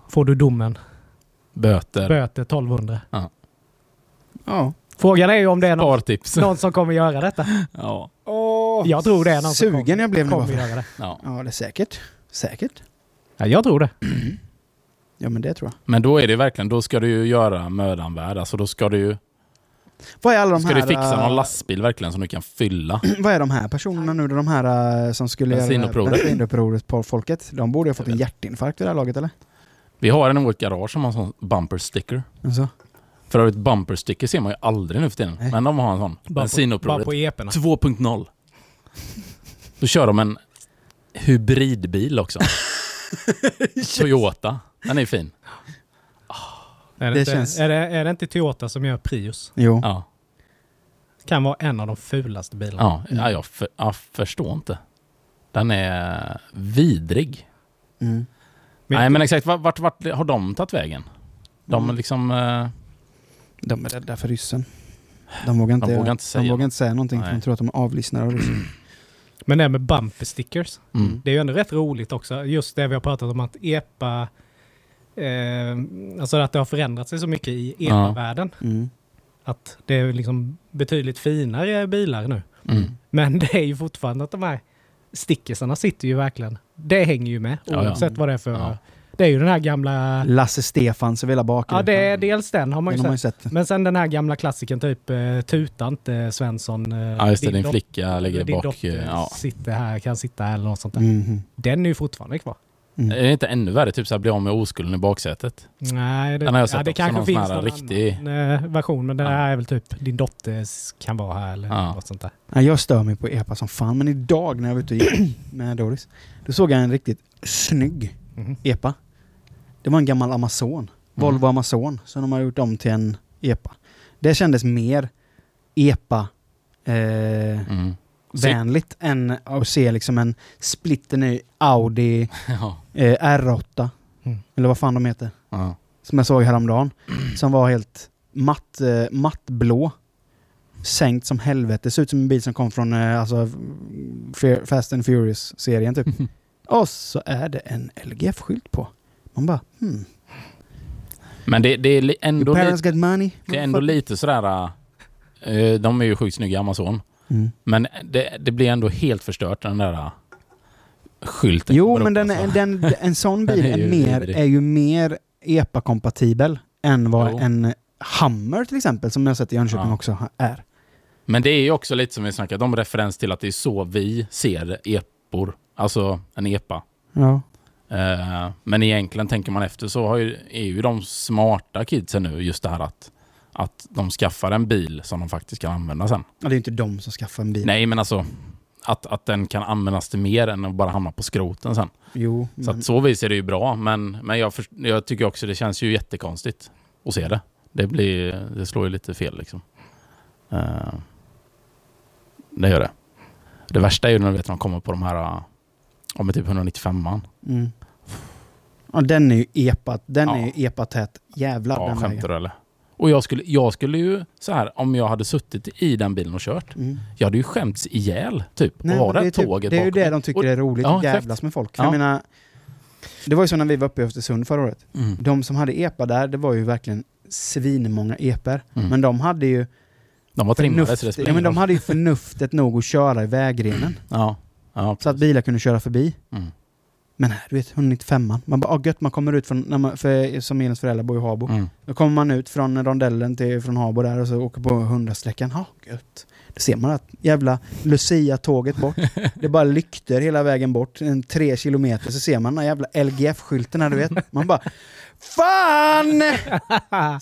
får du domen. Böter. Böter 1200. Ja. Frågan är ju om det är någon, någon som kommer göra detta. Ja. Åh, Jag tror det är någon som Sugen kommer, jag blev nu kommer göra det. ja. Ja, det är säkert. Säkert. Ja, jag tror det. Ja, men det tror jag. Men då är det verkligen, då ska du ju göra mödan värd. Alltså då ska du ju Vad är alla de ska här... du fixa äh, någon lastbil verkligen som du kan fylla. Vad är de här personerna nu? De här äh, som skulle Bensinupproret. göra bensinupproret på folket. De borde ju ha fått en hjärtinfarkt vid det här laget, eller? Vi har en i vårt garage som har en sån bumper sticker. Alltså. För övrigt bumper sticker ser man ju aldrig nu för tiden. Nej. Men de har en sån. Bensinupproret. bara på eporna. 2.0. Då kör de en hybridbil också. Toyota. Den är fin. Är det, Det inte, känns- är, det, är det inte Toyota som gör Prius? Jo. Ja, Kan vara en av de fulaste bilarna. ja, ja jag, för, jag förstår inte. Den är vidrig. Mm. Men- Nej men exakt, vart, vart, vart har de tagit vägen? De Mm. liksom... eh, De är rädda för ryssen. De vågar inte, De vågar inte säga de vågar inte säga någonting för Nej. de tror att de är avlyssnade av ryssen. Men det här med bumper stickers. mm. Det är ju ändå rätt roligt också. Just det vi har pratat om att EPA... Eh, alltså att det har förändrat sig så mycket i Ja. EPA-världen. Mm. Att det är liksom betydligt finare bilar nu. Mm. Men det är ju fortfarande att de här stickersarna sitter ju verkligen... Det hänger ju med Ja, ja. oavsett vad det är för... Ja. Det är ju den här gamla... Lasse Stefans över hela bakgrunden. Ja, det är dels den har man Den ju har man sett. ju sett. Men sen den här gamla klassiken typ eh, Tuta inte Svensson. Eh, Ja just det, din dot- flicka ligger din bak. dotter eh, Ja. sitter här, kan sitta här eller något sånt där. Mhm. Den är ju fortfarande kvar. Mm. Är det inte ännu värre? Typ såhär bli av med oskulden i baksätet. Nej, det, Den har jag sett ja, det också, kanske någon finns någon riktig- annan version, men det Ja. här är väl typ din dotters kan vara här eller Ja. något sånt där. Nej, jag stör mig på epa som fan, men idag när jag var ute och gick med Doris, då såg jag en riktigt snygg Mhm. epa. Det var en gammal Amazon. Volvo Amazon, som de har gjort om till en epa. Det kändes mer epa eh, Mm. vänligt än att se liksom en splitterny Audi Ja. eh, R8. Mm. Eller vad fan de heter. Ja. Som jag såg häromdagen. Som var helt matt, eh, mattblå. Sänkt som helvete. Ser ut som en bil som kom från eh, alltså, Fast and Furious-serien typ. Och så är det en LGF-skylt på. Man bara hmm. Men det, det är ändå, Your parents money. det är ändå lite sådär... eh, de är ju sjukt snygga Amazon. Mm. Men det, det blir ändå helt förstört den där uh, skylten. Jo, men den, alltså. den, en sån bil är ju mer, vidrig. är ju mer EPA-kompatibel än vad Jo. en Hummer till exempel, som jag sett i Jönköping Ja. också, är. Men det är ju också lite som vi snackade om referens till att det är så vi ser epor. Alltså en epa. Ja. Eh, men egentligen tänker man efter så har ju, är ju de smarta kidsen nu just det här att, att de skaffar en bil som de faktiskt kan använda sen. Ja, det är ju inte de som skaffar en bil. Nej, men alltså att, att den kan användas till mer än att bara hamna på skroten sen. Jo, Så men, att så vis är det ju bra, men, men jag, först- jag tycker också det känns ju jättekonstigt att se det. Det, blir, det slår ju lite fel liksom. Eh, det gör det. Det värsta är ju när du vet, när de kommer på de här, uh, om typ 195an. mm. Ja, den är ju epa, den Ja. är ju epatät. Jävlar Ja, den skämtar du eller? Och jag skulle, jag skulle ju så här, om jag hade suttit i den bilen och kört, Mm. jag hade ju skämts ihjäl typ. Nej, och ha det det, typ, tåget det är ju det de tycker Och- är roligt, ja, att exakt. jävlas med folk. Ja. Jag menar, det var ju så när vi var uppe i Östersund förra året. Mm. De som hade epa där, det var ju verkligen svinmånga epor. Mm. Men de hade ju De var trimmade så det ja, men de hade ju förnuftet nog att köra i vägrenen. Ja, ja, Så att bilar kunde köra förbi. Mm. Men här, du vet, 195an. Man bara, ah, gött, man kommer ut från, när man, för, som Elins föräldrar bor i Habo. Mm. Då kommer man ut från rondellen till, från Habo där och så åker på 100-sträckan. Ja, gött. Då ser man att jävla Lucia-tåget bort. Det är bara lykter hela vägen bort. En tre kilometer så ser man den jävla LGF-skylten här, du vet. Man bara Fan!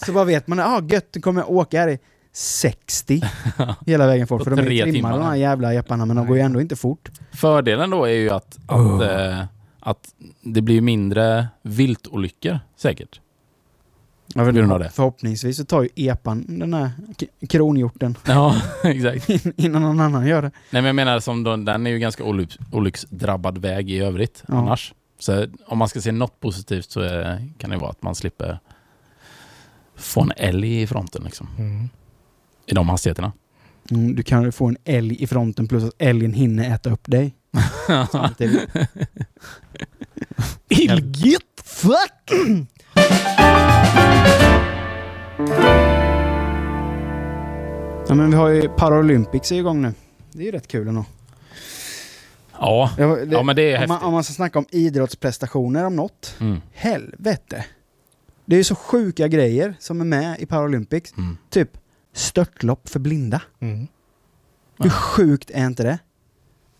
Så bara vet man, ja ah, gött, nu kommer jag åka här i 60 hela vägen. På För de är trimmade de här jävla jepparna, men de går ju ändå inte fort. Fördelen då är ju att, att, Oh. eh, att det blir mindre viltolyckor säkert. Inte, det. förhoppningsvis så tar ju epan den här kronhjorten Ja, exakt. innan någon annan gör det. Nej men jag menar, som de, den är ju ganska olycks, olycksdrabbad väg i övrigt Ja. annars. Så om man ska se något positivt så eh, kan det vara att man slipper få en älg i fronten liksom. Mm. I de hastigheterna. Mm, du kan få en älg i fronten plus att älgen hinner äta upp dig. Ilgit! Fuck! ja, men vi har ju Paralympics igång nu. Det är ju rätt kul ändå. Ja, Ja, det, ja men det är om, man, häftigt. om man ska snacka om idrottsprestationer om något. Mm. Helvete! Det är ju så sjuka grejer som är med i Paralympics. Mm. Typ störtlopp för blinda. Mm. Hur sjukt är inte det?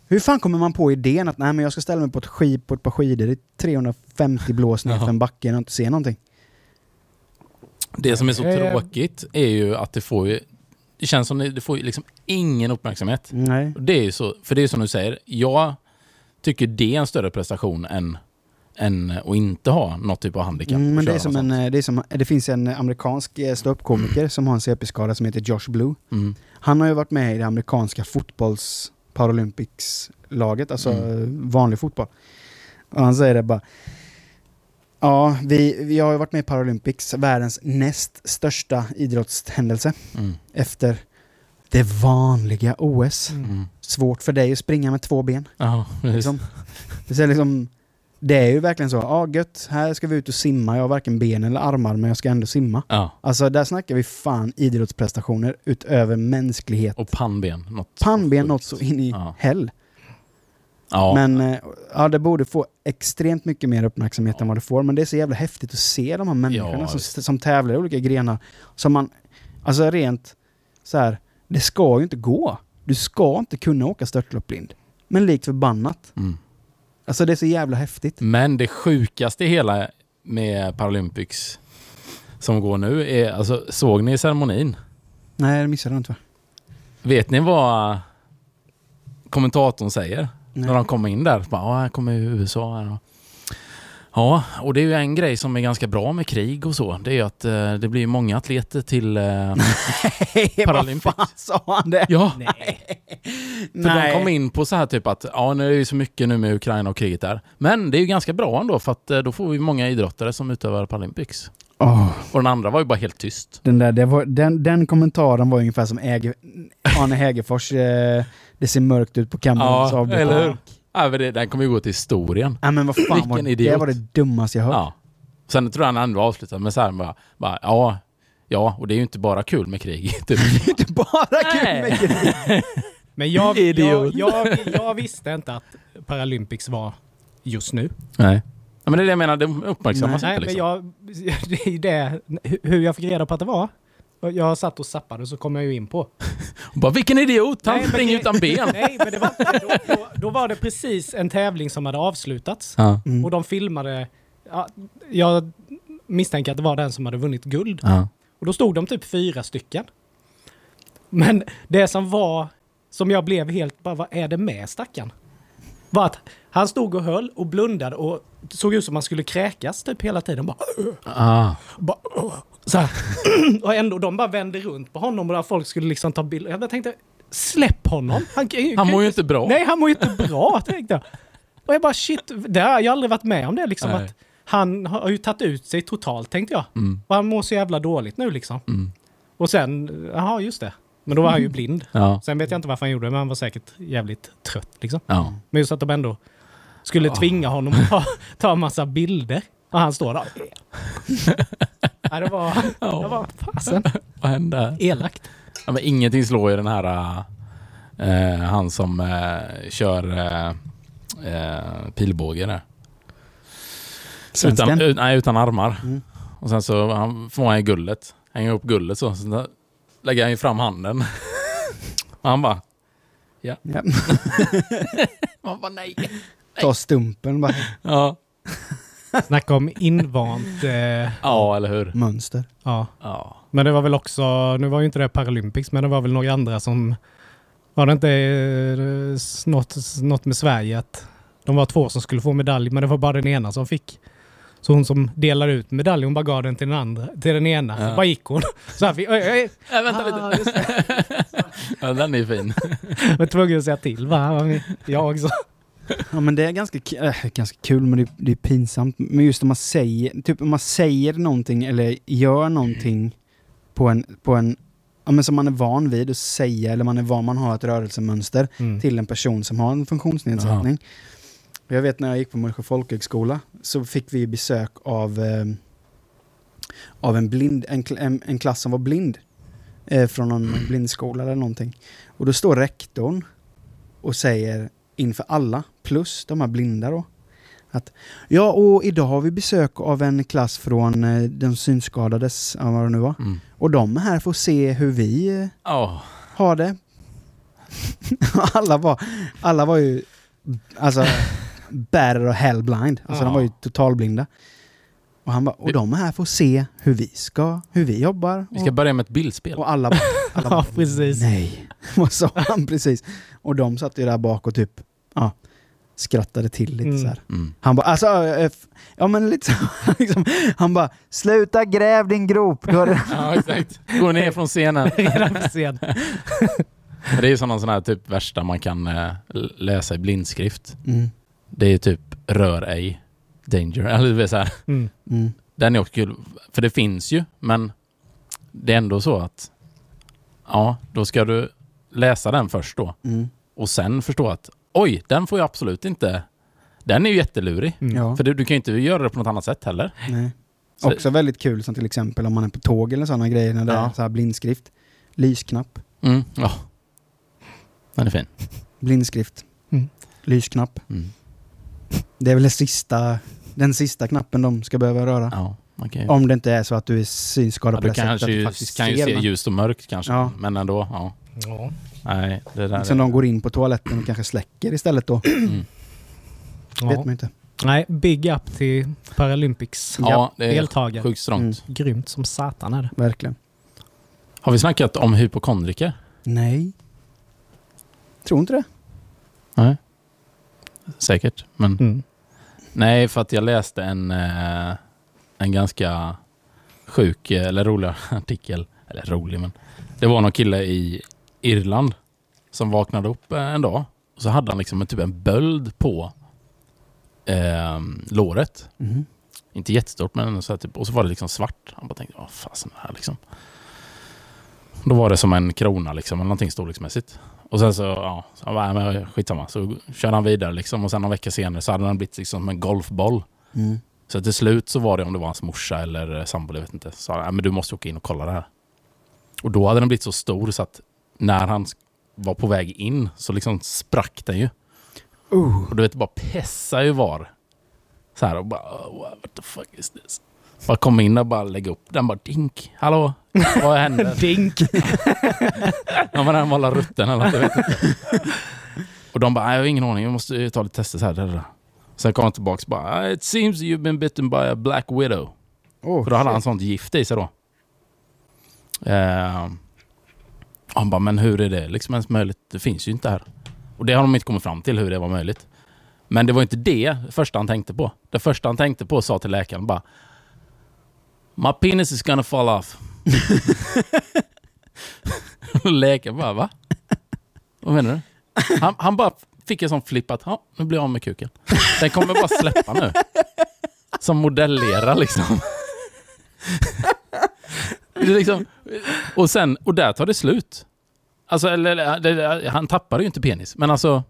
Hur fan kommer man på idén att nej, men jag ska ställa mig på ett, skid, på ett par skidor i 350 blås för en backe och inte se någonting? Det som är så tråkigt är ju att det får ju... Det känns som det, det får ju liksom ingen uppmärksamhet. Nej. Och Det är ju så, för det är som du säger, jag tycker det är en större prestation än, än att inte ha något typ av handikapp. Mm, men det, är som en, det, är som, det finns en amerikansk eh, ståuppkomiker som har en CP-skada som heter Josh Blue. Mm. Han har ju varit med i det amerikanska fotbolls Paralympics-laget, alltså Mm. vanlig fotboll. Och han säger det bara. Ja, vi, vi har ju varit med i Paralympics, världens näst största idrottshändelse Mm. efter det vanliga OS. Mm. Svårt för dig att springa med två ben. Ja. Liksom. Det, är liksom, det är ju verkligen så, ja gött, här ska vi ut och simma, jag har varken ben eller armar men jag ska ändå simma. Ja, Alltså där snackar vi fan idrottsprestationer utöver mänsklighet. och pannben. Något Pannben något så in i Ja. hell. Ja, Men eh, ja, det borde få extremt mycket mer uppmärksamhet än vad det får. Men det är så jävla häftigt att se de här människorna Ja, som, som tävlar i olika grenar. Som man, alltså rent så här, det ska ju inte gå. Du ska inte kunna åka störtlopp blind. Men likt förbannat mm. Alltså det är så jävla häftigt. Men det sjukaste i hela med Paralympics som går nu är, alltså såg ni ceremonin? Nej, det missade jag inte va? Vet ni vad kommentatorn säger? Nej. När de kommer in där. Bara, här kommer USA här. Ja, och det är ju en grej som är ganska bra med krig och så. Det är ju att eh, det blir många atleter till... Eh, Nej, Paralympics. vad fan sa han det? ja, Nej. för de kom in på så här typ att ja, nu är det ju så mycket nu med Ukraina och kriget där. Men det är ju ganska bra ändå för att eh, då får vi många idrottare som utövar Paralympics. Åh, Och den andra var ju bara helt tyst. den, där, det var, den, den kommentaren var ungefär som Äge, Arne Hägerfors, eh, det ser mörkt ut på Camerons Ja, avbytare. Ja, men det, den kommer ju gå till historien. Ja, men vad fan Vilken var, det idiot. var det dummaste jag hört. Ja. Sen tror jag han ändå avslutade med så här bara, bara ja, ja, och det är ju inte bara kul med krig. Typ. Det är inte bara kul Nej. med krig. Men jag, jag, Idiot. jag, jag visste inte att Paralympics var just nu. Nej. Ja, men det är det jag menar, det uppmärksammas Nej, inte men liksom. jag, det är ju det, hur jag fick reda på att det var. Jag satt och zappade och så kom jag ju in på. Och bara, vilken idiot! Han Nej, springer det- utan ben! Nej, men det var, då, då, då var det precis en tävling som hade avslutats. Ja. Mm. Och de filmade, ja, jag misstänker att det var den som hade vunnit guld. Ja. Och då stod de typ fyra stycken. Men det som var, som jag blev helt, bara vad är det med stackaren? Var att han stod och höll och blundade och såg ut som han skulle kräkas typ hela tiden. Bara, Ah. bara, så här. och ändå, de bara vände runt på honom och folk skulle liksom ta bilder. Jag tänkte, släpp honom! Han, ju- Han mår ju inte bra. Nej, han mår ju inte bra, tänkte jag. Och jag bara shit, det har jag aldrig varit med om det liksom. Nej. Att han har ju tagit ut sig totalt, tänkte jag. Mm. Och han mår så jävla dåligt nu liksom. Mm. Och sen, jaha just det. Men då var han ju blind. Ja. Sen vet jag inte varför han gjorde det, men han var säkert jävligt trött liksom. Ja. Men just att de ändå skulle tvinga honom att ta, ta en massa bilder. Och han står där. ja, det var, det var fasen Vad hände? elakt. Ja, men ingenting slår ju den här... eh, han som eh, kör eh, pilbåge där. Utan, ut, nej, utan armar. Mm. Och sen så han, får han guldet. Hänger upp guldet så. så där lägger han ju fram handen. och han bara... Ja. Man bara nej. Ta stumpen bara. Ja. Snacka om invant. Eh, ja, eller hur? Mönster. ja. Ja. Men det var väl också, nu var ju inte det Paralympics, men det var väl några andra som... Var det inte eh, något, något med Sverige att de var två som skulle få medalj, men det var bara den ena som fick. Så hon som delade ut medaljen, hon bara gav den till den andra, till den ena. Ja. Bara gick hon. Så här oj, oj, Äh, vänta ah, lite. Ja, den är ju fin. Var tvungen att säga till va? Jag också. Ja men det är ganska, äh, ganska kul men det, det är pinsamt. Men just om man säger, typ om man säger någonting eller gör någonting på en, på en ja, men som man är van vid att säga eller man är van, man har ett rörelsemönster Mm. till en person som har en funktionsnedsättning. Och Jag vet när jag gick på Mullsjö folkhögskola så fick vi besök av, eh, av en, blind, en, en, en klass som var blind. Eh, från någon blindskola eller någonting. Och då står rektorn och säger inför alla, plus de här blinda då, att ja, och idag har vi besök av en klass från eh, de synskadades, ja, vad det nu var. Mm. Och de är här för att se hur vi eh, Ja. har det. alla, var, alla var ju alltså better och hellblind. Alltså Ja. de var ju totalblinda. Och han bara, och de är här för att se hur vi ska, hur vi jobbar. Vi ska börja med ett bildspel. och alla, alla Ja, bara, precis. nej. Vad sa han precis? Och de satt ju där bak och typ, ja, skrattade till lite Mm. så. Mm. Han bara, alltså, eh, ja men lite så, liksom, han bara, sluta gräv din grop. Ja, exakt. Gå ner från scenen. Men Det är ju sån här typ värsta man kan eh, läsa i blindskrift. Mm, Det är typ rör ej, danger. Eller du vet så här. Mm. mm, Den är också kul. För det finns ju, men det är ändå så att ja, då ska du läsa den först då. mm. Och sen förstå att oj, den får jag absolut inte. Den är ju jättelurig. Mm. Ja. För du, du kan ju inte göra det på något annat sätt heller. Nej. Så- Också väldigt kul som till exempel om man är på tåg eller sådana grejer när det Ja. är så här blindskrift. Lysknapp. Mm. Ja. Den är fin. Blindskrift. Mm. Lysknapp. Mm. Det är väl det sista, den sista knappen de ska behöva röra. Ja, kan ju, Om det inte är så att du är ja, synskadad på du det sättet du ju, faktiskt kan ju se ljust och mörkt kanske. Ja. Men ändå, ja. Ja. Nej, det där Som de går in på toaletten och kanske släcker istället då. Mm. Ja. vet man inte. Nej, big up till Paralympics Ja, det är deltagare. sjukt strångt. Mm. Grymt som satan är det. Verkligen. Har vi snackat om hypokondriker? Nej. Tror inte det. Nej. Säkert, men Mm. nej, för att jag läste en, eh, en ganska sjuk, eh, eller rolig artikel. Eller rolig, men det var någon kille i Irland som vaknade upp eh, en dag och så hade han liksom en, typ en böld på eh, låret. Mhm. Inte jättestort, men så typ, och så var det liksom svart. Han bara tänkte, vad fasen är det här liksom? Då var det som en krona liksom, eller någonting storleksmässigt. Och sen så, ja, så han bara, "Nej, men skitsamma. Så körde han vidare liksom och sen någon vecka senare så hade den blivit liksom som en golfboll. Mm. Så till slut så var det om det var hans morsa eller eh, sambo, jag vet inte. Så han, "Nej, men du måste åka in och kolla det här. Och då hade den blivit så stor så att när han var på väg in så liksom sprack den ju. Uh. Och du vet, bara pessar ju var. Så här och bara, oh, what the fuck is this? Bara komma in och bara lägga upp den bara dink. Hallå? Vad händer? Dink! Ja men den var alla rutten eller något. Och de bara, "Nej, jag har ingen aning, vi måste ta lite tester så här. där, där." Sen kom han tillbaka och bara, "Ah, it seems you've been bitten by a black widow. Oh, För då hade han shit. sånt gift i sig då. Eh, han bara, men hur är det liksom ens möjligt? Det finns ju inte här. Och det har de inte kommit fram till hur det var möjligt. Men det var inte det första han tänkte på. Det första han tänkte på sa till läkaren bara My penis is gonna fall off. läkaren bara, va? Vad menar du? Han, han bara fick en sån flipp att, ja, nu blir jag av med kuken. Den kommer bara släppa nu. Som modellera liksom. Liksom, och sen, och där tar det slut. Alltså, eller, eller, han tappade ju inte penis, men alltså,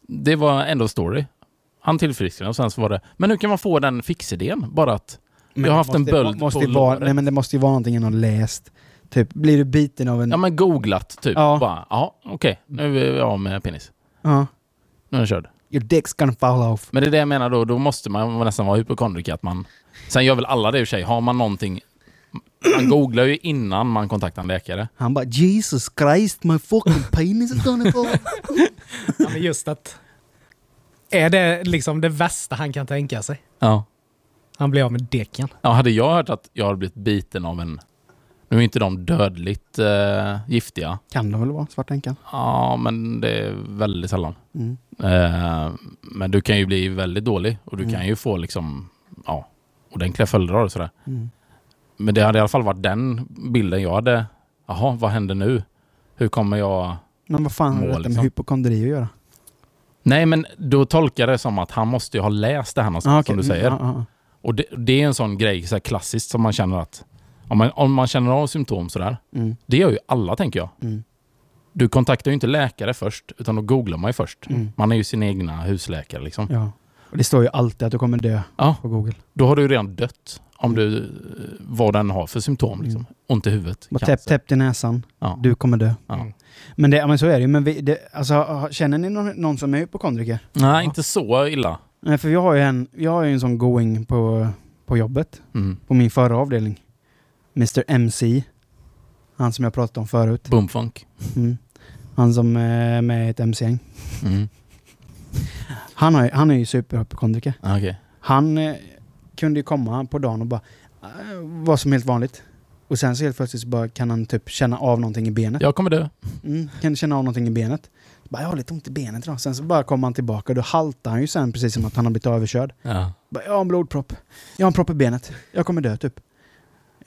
det var ändå story. Han tillfrisknade och sen så var det, men hur kan man få den fixidén? Bara att, jag har haft en måste- böld måste på vara. Nej men det måste ju vara någonting har läst. Typ, blir du biten av en... ja men googlat typ. Ja. Bara, ja okej, nu är vi av med penis. Ja. Nu är den körd. Your dick's gonna fall off. Men det är det jag menar då, då måste man nästan vara hypokondriker. Att man, sen gör väl alla det i och för sig. Har man någonting... Man googlar ju innan man kontaktar en läkare. Han bara Jesus Christ, my fucking penis is gonna fall. Ja, men just att... Är det liksom det värsta han kan tänka sig? Ja. Han blir av med däcken. ja. Hade jag hört att jag hade blivit biten av en... Nu är inte de dödligt eh, giftiga. Kan de väl vara, svartänkan? Ja, men det är väldigt sällan. Mm. Eh, men du kan ju bli väldigt dålig och du Mm. kan ju få liksom... Ja, ordentliga följder av det sådär. Mm. Men det hade i alla fall varit den bilden jag hade. Jaha, vad händer nu? Hur kommer jag... Men vad fan har Mål, detta med liksom. hypokondri att göra? Nej, men då tolkar jag det som att han måste ju ha läst det här någonstans, Ah, okej. som du säger. Mm, ja, ja, Och det, det är en sån grej, så här klassiskt, som man känner att... Om man, om man känner av symptom sådär. Mm. det gör ju alla tänker jag. Mm. Du kontaktar ju inte läkare först, utan då googlar man ju först. Mm. Man är ju sin egna husläkare liksom. Ja. Och det står ju alltid att du kommer dö Ja, på Google. då har du ju redan dött. Om du... eh, Vad den har för symptom liksom. Mm. Ont i huvudet, Bara täpp, täpp i näsan, Ja. du kommer dö. Ja. Mm. Men, det, men så är det ju. Men vi, det, alltså, känner ni någon, någon som är hypokondriker? Nej, inte så illa. Nej, för jag har ju en, jag har ju en sån going på, på jobbet, Mm. på min förra avdelning. Mr MC. Han som jag pratat om förut. Boomfunk. Mm. Han som är med i ett MC-gäng. Mm. Han, har, ju- han är ju superhypokondriker. Okej. Han eh, kunde ju komma på dagen och bara eh, vara som helt vanligt. Och sen så helt plötsligt så bara kan han typ känna av någonting i benet. Jag kommer dö. Mm, kan känna av någonting i benet. Bara, jag har lite ont i benet idag. Sen så bara kommer han tillbaka och då haltar han ju sen precis som att han har blivit överkörd. Ja. Bara, jag har en blodpropp. Jag har en propp i benet. Jag kommer dö typ.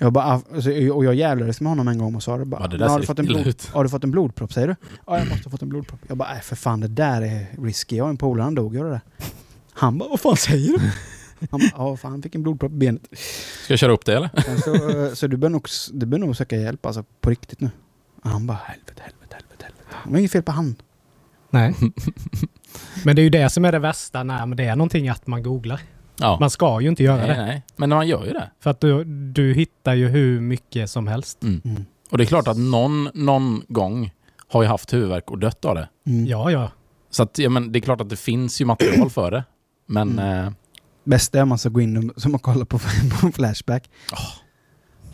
Jag bara, ah, alltså, och jag jävlades med honom en gång och sa det bara. Ja, det där "Men har, du fått en blod, ut." har du fått en blodpropp säger du? Ja, jag måste ha fått en blodpropp. Jag bara, nej för fan det där är risky. Jag har en polare, han dog av det där. Han bara, vad fan säger du? Han bara, ja fan han fick en blodpropp i benet. Ska jag köra upp det eller? Så, eh, så du bör nog, du bör nog söka hjälp alltså på riktigt nu. Och han bara, helvete, helvete, helvete, helvete. Det var inget fel på han. Nej. Men det är ju det som är det värsta när det är någonting att man googlar. Ja. Man ska ju inte göra nej, det. nej. Men man gör ju det. För att du, du hittar ju hur mycket som helst. Mm. Mm. Och det är klart att någon, någon gång har ju haft huvudvärk och dött av det. Mm. Ja, ja. Så att, ja, men det är klart att det finns ju material för det. Men Mm. eh, Bästa är om man ska gå in och, som kolla på, på Flashback.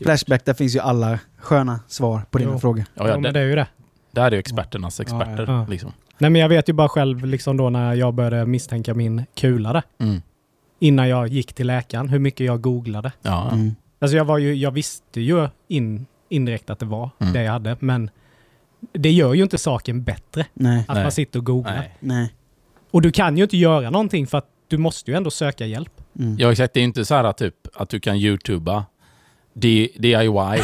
Flashback, där finns ju alla sköna svar på dina Jo. frågor. ja, ja, jo, men det, är ju det. där är ju experternas experter. Ja. Liksom. Nej men jag vet ju bara själv liksom då när jag började misstänka min kula där. Mm. Innan jag gick till läkaren, hur mycket jag googlade. Ja. Mm. Alltså jag var ju, jag visste ju in, indirekt att det var Mm. det jag hade, men det gör ju inte saken bättre Nej. att Nej. man sitter och googlar. Nej. Nej. Och du kan ju inte göra någonting för att du måste ju ändå söka hjälp. Mm. Ja exakt, det är inte så här typ att du kan youtuba D- DIY.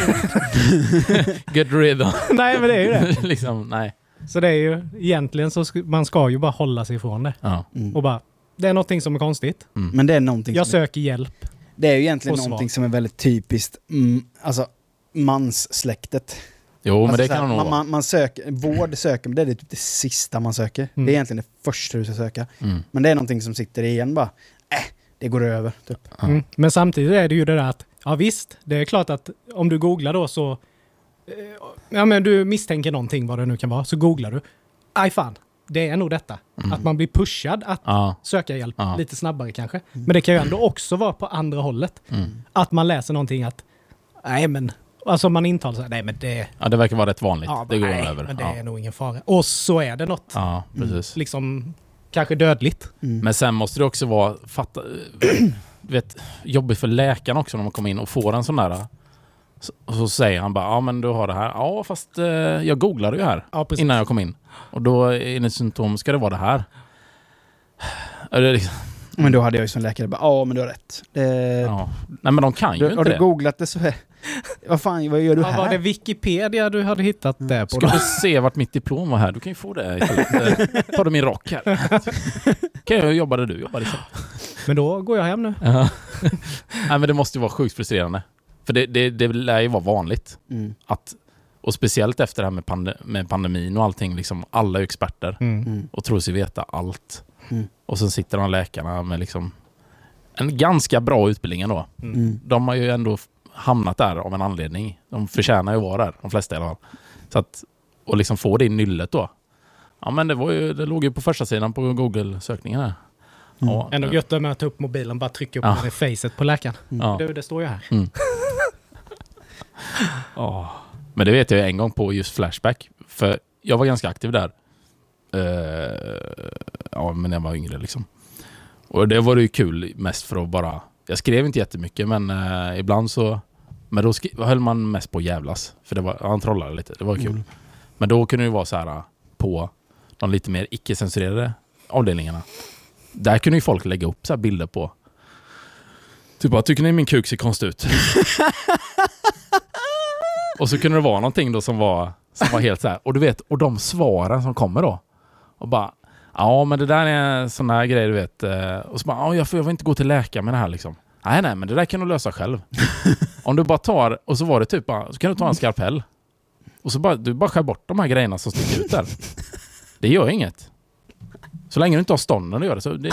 Get rid of. nej men det är ju det. liksom, nej. Så det är ju, egentligen så sk- man ska ju bara hålla sig ifrån det. Ja. Mm. Och bara, det är någonting som är konstigt. Mm. Men det är någonting Jag som, söker hjälp. det är ju egentligen och svar. någonting som är väldigt typiskt mm, alltså manssläktet. Jo, men alltså det kan nog man, vara. man, man söker, vård söker, men det är typ det sista man söker. Mm. Det är egentligen det första du ska söka. Mm. Men det är någonting som sitter igen bara, äh, det går över. Typ. Mm. Men samtidigt är det ju det där att, ja visst, det är klart att om du googlar då så, ja men du misstänker någonting vad det nu kan vara, så googlar du. Aj fan, det är nog detta. Mm. Att man blir pushad att Ja. söka hjälp Ja. lite snabbare kanske. Men det kan ju ändå också vara på andra hållet. Mm. Att man läser någonting att, nej men, alltså man intalar sig, nej men det, ja, det verkar vara rätt vanligt. ja, det går nej, över. men det ja. är nog ingen fara. Och så är det något, ja, precis. liksom, kanske dödligt. Mm. Men sen måste det också vara fatta, du vet, jobbigt för läkaren också när man kommer in och får en sån där. Så, och så säger han bara, ja men du har det här. Ja fast eh, jag googlade ju här Ja, innan jag kom in. Och då enligt symptom ska det vara det här. Det är liksom, Men då hade jag ju som läkare bara, ja men du har rätt. Det, ja. Nej men de kan ju du, inte har du det. googlat det så är, vad fan, vad gör du Ja, var det här? Wikipedia du hade hittat det på? Ska Då? du se vart mitt diplom var här? Du kan ju få det. istället. Eh, Tar du min rock här? Kan jag jobba där du jobbar istället. Men då går jag hem nu. Ja. Nej men det måste ju vara sjukt frustrerande. För det, det, det lär ju vara vanligt. Mm. Att, och speciellt efter det här med, pande, med pandemin och allting. Liksom, alla är experter Mm. Mm. och tror sig veta allt. Mm. Och sen sitter de läkarna med liksom en ganska bra utbildning ändå. Mm. De har ju ändå hamnat där av en anledning. De förtjänar ju att vara där, de flesta i alla fall. Så att, och liksom få det i nyllet då. Ja men det, var ju, det låg ju på första sidan på Google-sökningen här. Mm. Ja, Ändå gött med att ta upp mobilen bara trycka upp Ja. i facet på läkaren. Ja. Du, det står ju här. Mm. Ja. Men det vet jag en gång på just Flashback. För jag var ganska aktiv där. Eh, ja, men när jag var yngre liksom. Och det var det ju kul mest för att bara... Jag skrev inte jättemycket men eh, ibland så... Men då höll man mest på att jävlas. För det var, han trollade lite, det var kul. Mm. Men då kunde det vara så här eh, på de lite mer icke-censurerade avdelningarna. Där kunde ju folk lägga upp så här bilder på Typ bara, tycker ni min kuk ser konstig ut? och så kunde det vara någonting då som var, som var helt så här. Och du vet, och de svaren som kommer då. Och bara, ja men det där är sådana här grejer du vet. eh, Och så bara, ja jag får, jag får inte gå till läkare med det här liksom. Nej nej men det där kan du lösa själv. Om du bara tar, och så var det typ bara, så kan du ta en skalpell. Och så bara, du bara skär bort de här grejerna som sticker ut där. Det gör inget. Så länge du inte har stånden att göra det så det är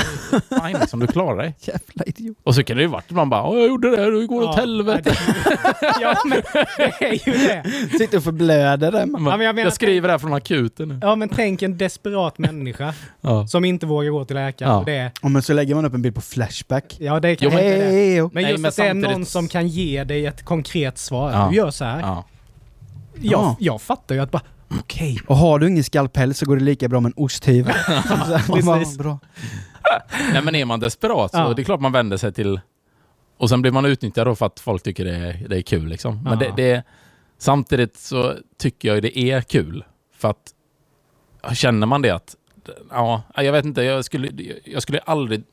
fine liksom, du klarar dig. Jävla idiot. Och så kan det ju varit att man bara "Åh, jag gjorde det det går åt Ja, helvete. ja, men det är ju det. Sitter och förblöder där. man. Ja, men jag jag, menar- skriver det här från akuten nu. Ja, men tänk en desperat människa Ja. som inte vågar gå till läkaren. Ja. Och Det är, Ja, men så lägger man upp en bild på Flashback. ja, det kan Jo, det. Hej, jo. Men Nej, just men att det är någon som kan ge dig ett konkret svar. Ja. Du gör så här. Ja. Jag, Ja. jag fattar ju att bara, okej. Och har du ingen skalpell så går det lika bra med en osthyvel. bra. Nej men är man desperat så Ja. det är klart man vänder sig till... Och sen blir man utnyttjad då för att folk tycker det är, det är kul liksom. Men Ja. det, det, samtidigt så tycker jag det är kul. För att känner man det att... Ja, jag vet inte. Jag skulle, jag skulle aldrig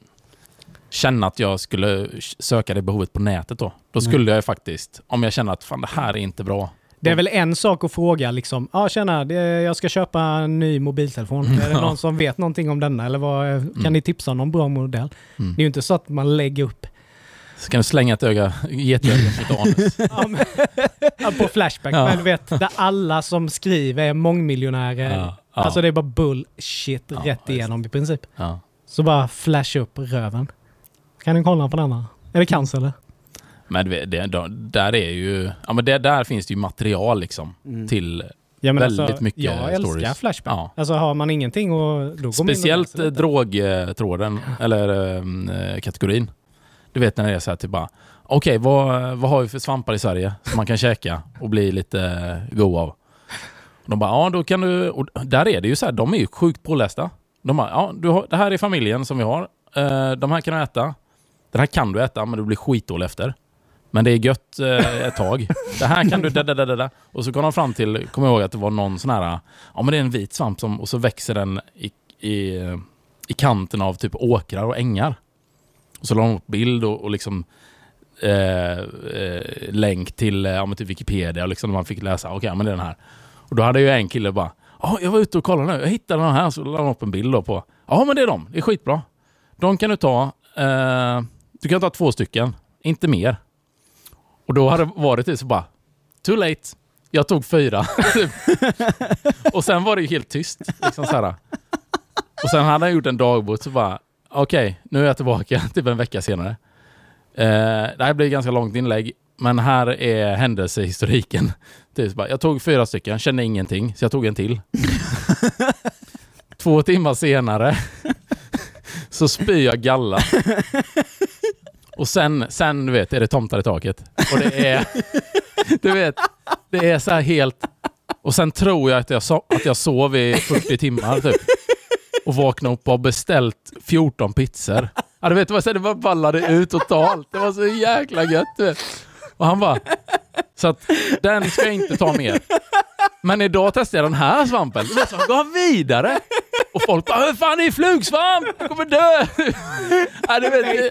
känna att jag skulle söka det behovet på nätet då. Då skulle jag ju faktiskt, om jag känner att fan det här är inte bra. Det är väl en sak att fråga liksom, ja ah, tjena, det, jag ska köpa en ny mobiltelefon. Är det någon som vet någonting om denna? Eller vad, kan Mm. ni tipsa om någon bra modell? Mm. Det är ju inte så att man lägger upp Så kan du slänga ett öga, getöga mot anus. ja, men, ja, på Flashback, Ja. men du vet, där alla som skriver är mångmiljonärer. Ja. Alltså det är bara bullshit rätt igenom i princip. Så bara flash upp röven. Kan ni kolla på denna? Är det cancer eller? Men det, då- där är ju... Ja men det, där finns det ju material liksom Mm. till Ja, Väldigt mycket Jag älskar stories. Flashback. Ja. Alltså har man ingenting och då går in och Speciellt eh, drogtråden, eller eh, kategorin. Du vet när det är så här typ bara, okej vad, vad har vi för svampar i Sverige som man kan käka och bli lite eh, god av? De bara, ja då kan du... Och där är det ju så här, de är ju sjukt pålästa. De bara, ja du har, det här är familjen som vi har. De här kan du äta. Den här kan du äta, men du blir skitdålig efter. Men det är gött eh, ett tag. Det här kan du... Da, da, da, da. Och så kom de fram till, kommer jag ihåg att det var någon sån här... Ja men det är en vit svamp som, och så växer den i, i, i kanten av typ åkrar och ängar. Och så la de upp bild och, och liksom eh, eh, länk till, eh, ja, men till Wikipedia och liksom man fick läsa, okej men det är den här. Och då hade ju en kille bara, ja jag var ute och kollade nu, jag hittade den här, så la de upp en bild då på, ja men det är de, det är skitbra. De kan du ta, eh, du kan ta två stycken, inte mer. Och då hade det varit det så bara, too late. Jag tog fyra. och sen var det ju helt tyst. Liksom så här. Och sen hade han gjort en dagbok så bara, okej, nu är jag tillbaka typ en vecka senare. Eh, det här blir ett ganska långt inlägg, men här är händelsehistoriken. Typ bara, jag tog fyra stycken, kände ingenting, så jag tog en till. Två timmar senare så spyr jag galla. Och sen, sen du vet, är det tomtar i taket. Och det är, du vet, det är så här helt... Och sen tror jag att jag, so att jag sov i 40 timmar typ. Och vaknade upp och har beställt 14 pizzor. Ja, du vet, det var så här, det bara ballade ut totalt. Det var så jäkla gött. Du vet. Och han bara... Så att den ska jag inte ta mer. Men idag testade jag den här svampen. Så han gav vidare. Och folk bara Hur fan är flugsvamp? Jag kommer dö! Ja, du vet, det,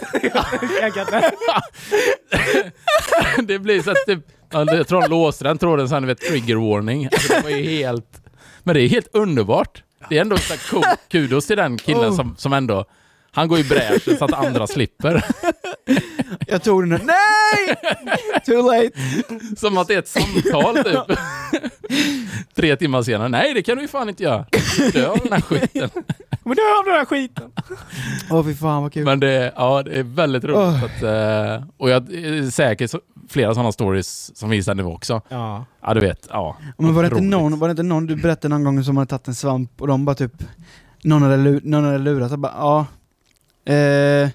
det blir så att typ, ja, jag tror de låste den tråden sen, du vet, trigger warning. Alltså, det var ju helt... Men det är helt underbart. Det är ändå så cool. kudos till den killen Oh. som, som ändå... Han går i bräschen så att andra slipper. Jag tog den där. Nej! Too late. Som att det är ett samtal typ. Tre timmar senare. Nej, det kan du ju fan inte göra. Dö av den här skiten. Men du har den här skiten! Åh fy fan vad kul. Men det, ja, det är väldigt roligt. Åh. Att, eh, och jag är säkert så, flera sådana stories som finns där nu också. Ja. Ja, du vet. Ja, Men var det, inte någon, var det inte någon du berättade någon gång som hade tagit en svamp och de bara typ Någon hade, någon hade lurat och bara ja eh,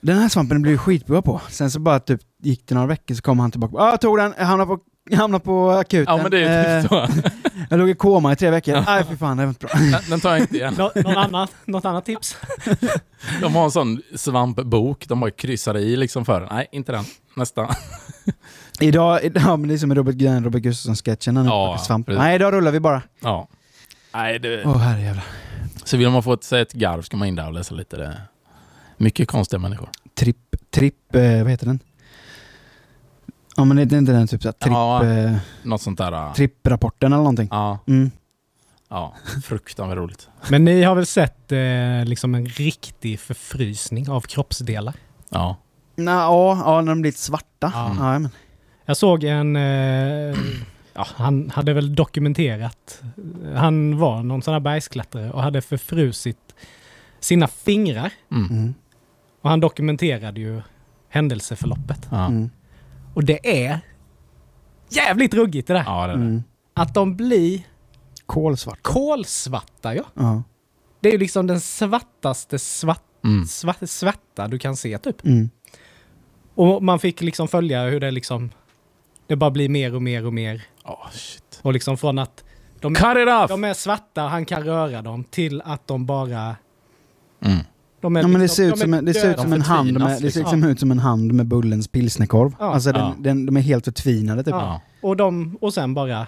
Den här svampen ju skitbra på. Sen så bara typ gick det några veckor så kom han tillbaka. Ja, jag tog den, jag hamnade på, jag hamnade på akuten. Ja, men det är Eh, typ så. jag låg i koma i tre veckor. Nej fy fan, det var inte bra. Den, den tar jag inte igen. Nå, någon annan, något annat tips? De har en sån svampbok. De bara kryssar i liksom för. Nej, inte den. Nästa. Idag, ja men det är som med Robert Gren, Robert Gustafsson-sketchen. Han Ja, svamp. Nej, idag rullar vi bara. Ja. Nej, det... Åh herrejävlar. Så vill man få ett, ett garv ska man in där och läsa lite. Det. Mycket konstiga människor. Tripp, tripp, eh, vad heter den? Ja men det är inte den typ såhär, tripp, Ja. eh, Något sånt där. äh, tripprapporten eller någonting. Ja, Mm. ja. fruktansvärt roligt. Men ni har väl sett eh, liksom en riktig förfrysning av kroppsdelar? Ja. Nå, ja, ja, när de blir lite svarta. Ja. Ja, men. Jag såg en... Eh, ja, han hade väl dokumenterat. Han var någon sån här bergsklättrare och hade förfrusit sina fingrar. Mm. Mm. Och han dokumenterade ju händelseförloppet. Ja. Mm. Och det är jävligt ruggigt det där. ja, det. Mm. Att de blir Kolsvart. kolsvarta ja. Ja. Det är ju liksom den svartaste svart, Mm. svart, svarta du kan se typ. Mm. Och man fick liksom följa hur det liksom... Det bara blir mer och mer och mer. Oh, shit. Och liksom från att de, Cut it off! de är svarta, han kan röra dem, till att de bara... Mm. De är Ja, men det liksom- ser ut de som en, det ser ut döda. som en hand med, det ser liksom ut som en hand med Bullens pilsnerkorv. Ja. Alltså den, Ja. den, de är helt förtvinade typ. Ja. Och, de, och sen bara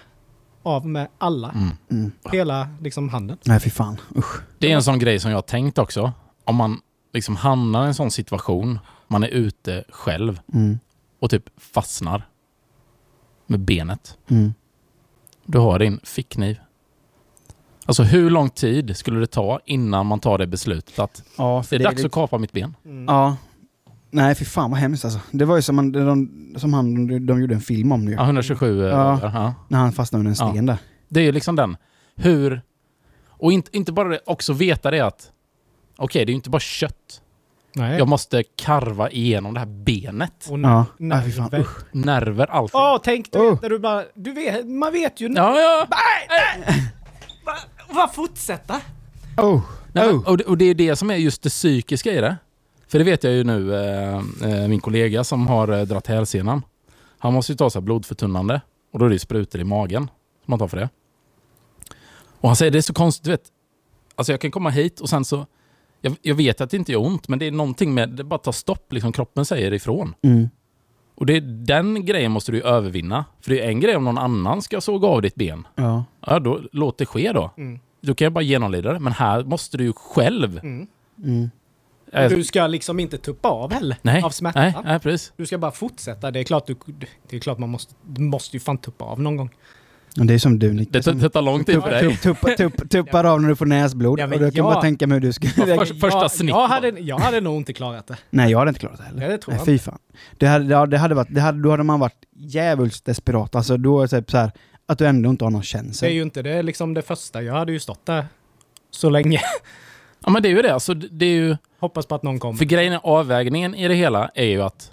av med alla. Mm. Mm. Hela liksom handen. Nej fy fan, usch. Det är en sån grej som jag har tänkt också. Om man liksom hamnar i en sån situation, man är ute själv Mm. och typ fastnar med benet. Mm. Du har din fickkniv. Alltså hur lång tid skulle det ta innan man tar det beslutet att Ja, det för är dags lite- att kapa mitt ben? Ja. Nej fy fan vad hemskt alltså. Det var ju som, man, de, som han, de, de gjorde en film om det ju. Ja, 127 Ja. ja. ja. När han fastnade under en Ja. sten där. Det är ju liksom den. Hur... Och inte, inte bara det, också veta det att okej, det är ju inte bara kött. Nej. Jag måste karva igenom det här benet. Och Ja. nerver. Nej. Nerver, allting. Åh, tänk du Oh. vet när du bara... Du vet, man vet ju... Ja, ja. Bara fortsätta. Oh. Nej, Oh. och, det, och det är det som är just det psykiska i det. För det vet jag ju nu, eh, eh, min kollega som har eh, dratt hälsenan. Han måste ju ta så här blodförtunnande och då är det sprutor i magen som man tar för det. Och han säger det är så konstigt, du vet. Alltså jag kan komma hit och sen så... Jag, jag vet att det inte gör ont, men det är någonting med... Det bara tar stopp, liksom kroppen säger ifrån. Mm. Och det, den grejen måste du övervinna. För det är en grej om någon annan ska såga av ditt ben. Ja. Ja, då låt det ske då. Mm. Då kan jag bara genomlida det. Men här måste du ju själv... Mm. Mm. Äh, Du ska liksom inte tuppa av heller nej, av smärtan. nej, nej, precis. Du ska bara fortsätta. Det är klart, du, det är klart man måste, du måste ju fan tuppa av någon gång. Det är som du Det, tar- som det tar lång tid för dig. tupp, tupp, tupp, tuppar av när du får näsblod. Ja, och du kan ja. bara tänka mig hur du ska... Först- första snitt jag, hade, jag hade nog inte klarat det. Nej, jag hade inte klarat det heller. Nej, det tror Nej, fy fan. Det hade, ja, det hade varit, det hade, då hade man varit djävulskt desperat. Alltså då är det typ så här att du ändå inte har någon Det är ju inte det, är liksom det första. Jag hade ju stått där så länge. Ja, men det är ju det. Alltså, det det är ju... Hoppas på att någon kommer. För grejen, är- avvägningen i det hela är ju att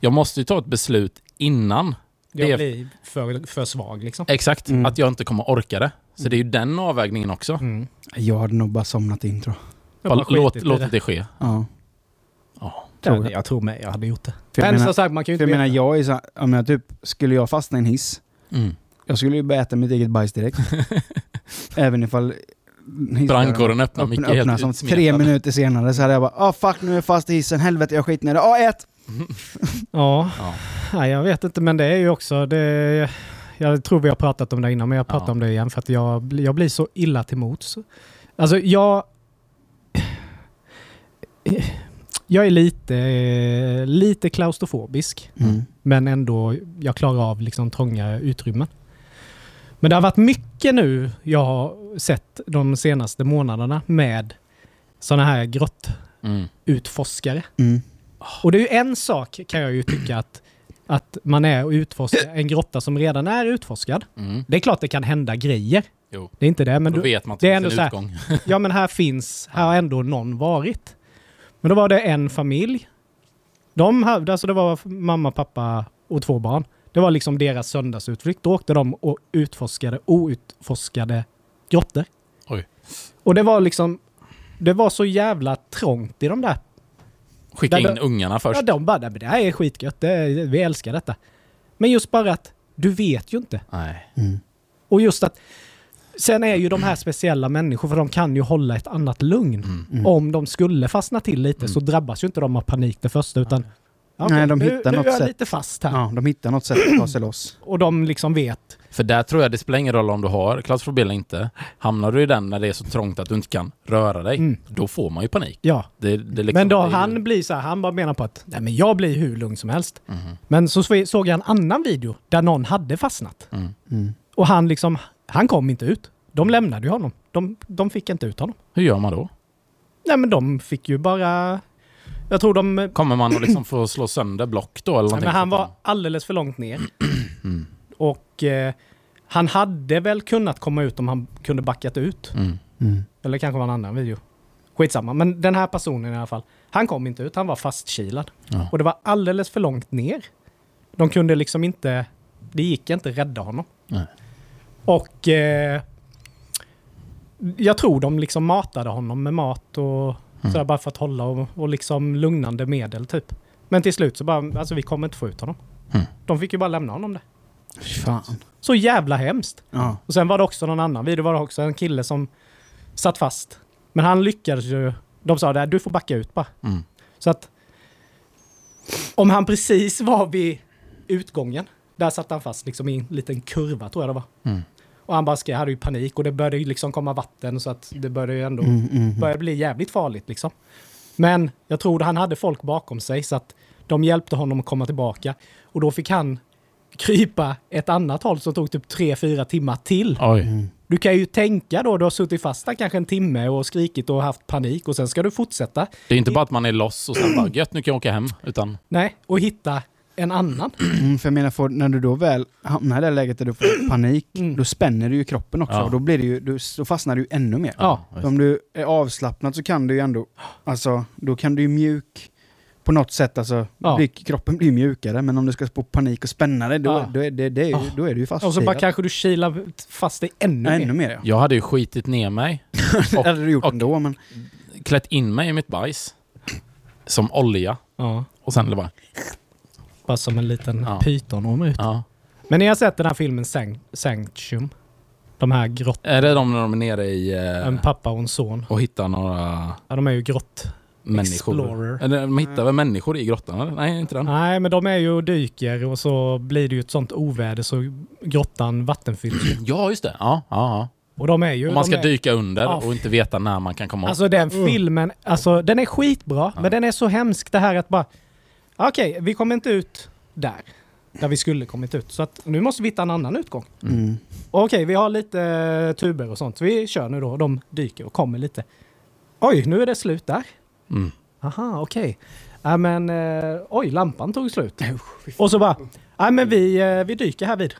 jag måste ju ta ett beslut innan. Det är- Jag blir för, för svag liksom. Exakt. Mm. Att jag inte kommer orka det. Så det är ju den avvägningen också. Mm. Jag hade nog bara somnat in tror jag. Bara låt, det. det ske. Ja. Ja. tror Ja, jag. jag tror med jag hade gjort det. För jag Men menar- som sagt, man kan ju För inte jag menar, jag är så, om jag typ, skulle jag fastna i en hiss, Mm. jag skulle ju bara äta mitt eget bajs direkt. Även ifall Brandkåren öppnar, öppna, Micke är öppnar helt som tre minuter senare så hade jag bara ah fuck nu är jag fast i hissen, helvete jag skiter ner det, ah ät! Ja, Ja. nej, jag vet inte men det är ju också det. Jag tror vi har pratat om det innan men jag pratar Ja. om det igen för att jag, blir- jag blir så illa till mots. Alltså jag... Jag är lite, lite klaustrofobisk. Mm. Men ändå, jag klarar av liksom trånga utrymmen. Men det har varit mycket nu jag har sett de senaste månaderna med sådana här grottutforskare. Mm. Mm. Och det är ju en sak kan jag ju tycka att, att man är och utforskar en grotta som redan är utforskad. Mm. Det är klart det kan hända grejer. Jo. Det är inte det, men Då du, vet man att det är det ändå finns så en här- utgång. ja men här finns, här har ändå någon varit. Men då var det en familj. De hade, alltså det var mamma, pappa och två barn. Det var liksom deras söndagsutflykt. Då åkte de och utforskade outforskade grottor. Oj. Och det var liksom, det var så jävla trångt i de där. Skicka Där- in ungarna först. Ja, de bara, "Nej, men det här är skitgött, det, vi älskar detta. Men just bara att du vet ju inte. Nej. Mm. Och just att sen är ju de här speciella människor, för de kan ju hålla ett annat lugn. Mm. Mm. Om de skulle fastna till lite Mm. så drabbas ju inte de av panik det första utan ja, Nej, de nu, hittar nu något är jag sätt. lite fast här. Ja, de hittar något sätt att ta sig loss. Och de liksom vet. För där tror jag det spelar ingen roll om du har klaustrofobi eller inte. Hamnar du i den när det är så trångt att du inte kan röra dig, Mm. då får man ju panik. Ja. Det, det liksom, men då är han blir så här, han bara menar på att nej men jag blir hur lugn som helst. Mhm. Men så så- såg jag en annan video där någon hade fastnat. Mm. Mm. Och han liksom, han kom inte ut. De lämnade ju honom. De, de fick inte ut honom. Hur gör man då? Nej men de fick ju bara... Jag tror de... Kommer man att liksom få slå sönder block då? Eller Nej, någonting men han var alldeles för långt ner. Mm. Och eh, han hade väl kunnat komma ut om han kunde backat ut. Mm. Mm. Eller kanske var en annan video. Skitsamma. Men den här personen i alla fall. Han kom inte ut, han var fastkilad. Ja. Och det var alldeles för långt ner. De kunde liksom inte... Det gick inte rädda honom. Nej. Och... Eh, jag tror de liksom matade honom med mat och Mm. sådär bara för att hålla och, och liksom lugnande medel typ. Men till slut så bara, alltså vi kommer inte få ut honom. Mm. De fick ju bara lämna honom. Fy Fan. Så jävla hemskt. Ja. Och sen var det också någon annan video, var det också en kille som satt fast. Men han lyckades ju. De sa det, du får backa ut bara. Mm. Så att om han precis var vid utgången, där satt han fast liksom i en liten kurva tror jag det var. Mm. Och han bara skrev, hade ju panik och det började ju liksom komma vatten så att det började ju ändå Mm, mm, började bli jävligt farligt liksom. Men jag tror han hade folk bakom sig så att de hjälpte honom att komma tillbaka. Och då fick han krypa ett annat håll som tog typ 3-4 timmar till. Oj. mm. Du kan ju tänka då, du har suttit fast där kanske en timme och skrikit och haft panik och sen ska du fortsätta. Det är inte bara att man är loss och sen bara gött nu kan jag åka hem. Utan Nej, och hitta en annan. Mm, för jag menar, får, när du då väl hamnar i det läget där du får panik, Mm. då spänner du ju kroppen också. Ja. Och då, blir det ju, då, då fastnar du ju ännu mer. Ja. Om du är avslappnad så kan du ju ändå, alltså, då kan du ju mjuk på något sätt, alltså, Ja. blir, kroppen blir mjukare. Men om du ska få panik och spänna dig, då, Ja. då, är, det, det är, ju- då är du ju fast. Och så bara kanske du kilar fast dig ännu ja, mer. ännu mer ja. Jag hade ju skitit ner mig, Det hade du gjort och- ändå, men... klätt in mig i mitt bajs. Som olja. Ja, Och sen det bara... bara som en liten Ja. pytonorm ut. Ja. Men ni har sett den här filmen Sanct- Sanctium? De här grott... Är det de när de är nere i... eh, En pappa och en son. och hittar några Ja, de är ju grott... människor? Explorer. Eller de hittar väl människor i grottan eller? Nej, inte den. Nej, men de är ju och dyker och så blir det ju ett sånt oväder så grottan vattenfylls. Ja, just det. Ja, ja, ja. Och de är ju... Om man ska är, dyka under Ja. och inte veta när man kan komma upp. Alltså den filmen, alltså den är skitbra, Ja. men den är så hemsk det här att bara... Okej, vi kommer inte ut där. Där vi skulle kommit ut. Så att nu måste vi hitta en annan utgång. Mm. Okej, vi har lite eh, tuber och sånt. Vi kör nu då. De dyker och kommer lite. Oj, nu är det slut där. Mm. Aha, okej. Ja men, eh, oj, lampan tog slut. Och så bara, ja men vi, eh, vi dyker här vid.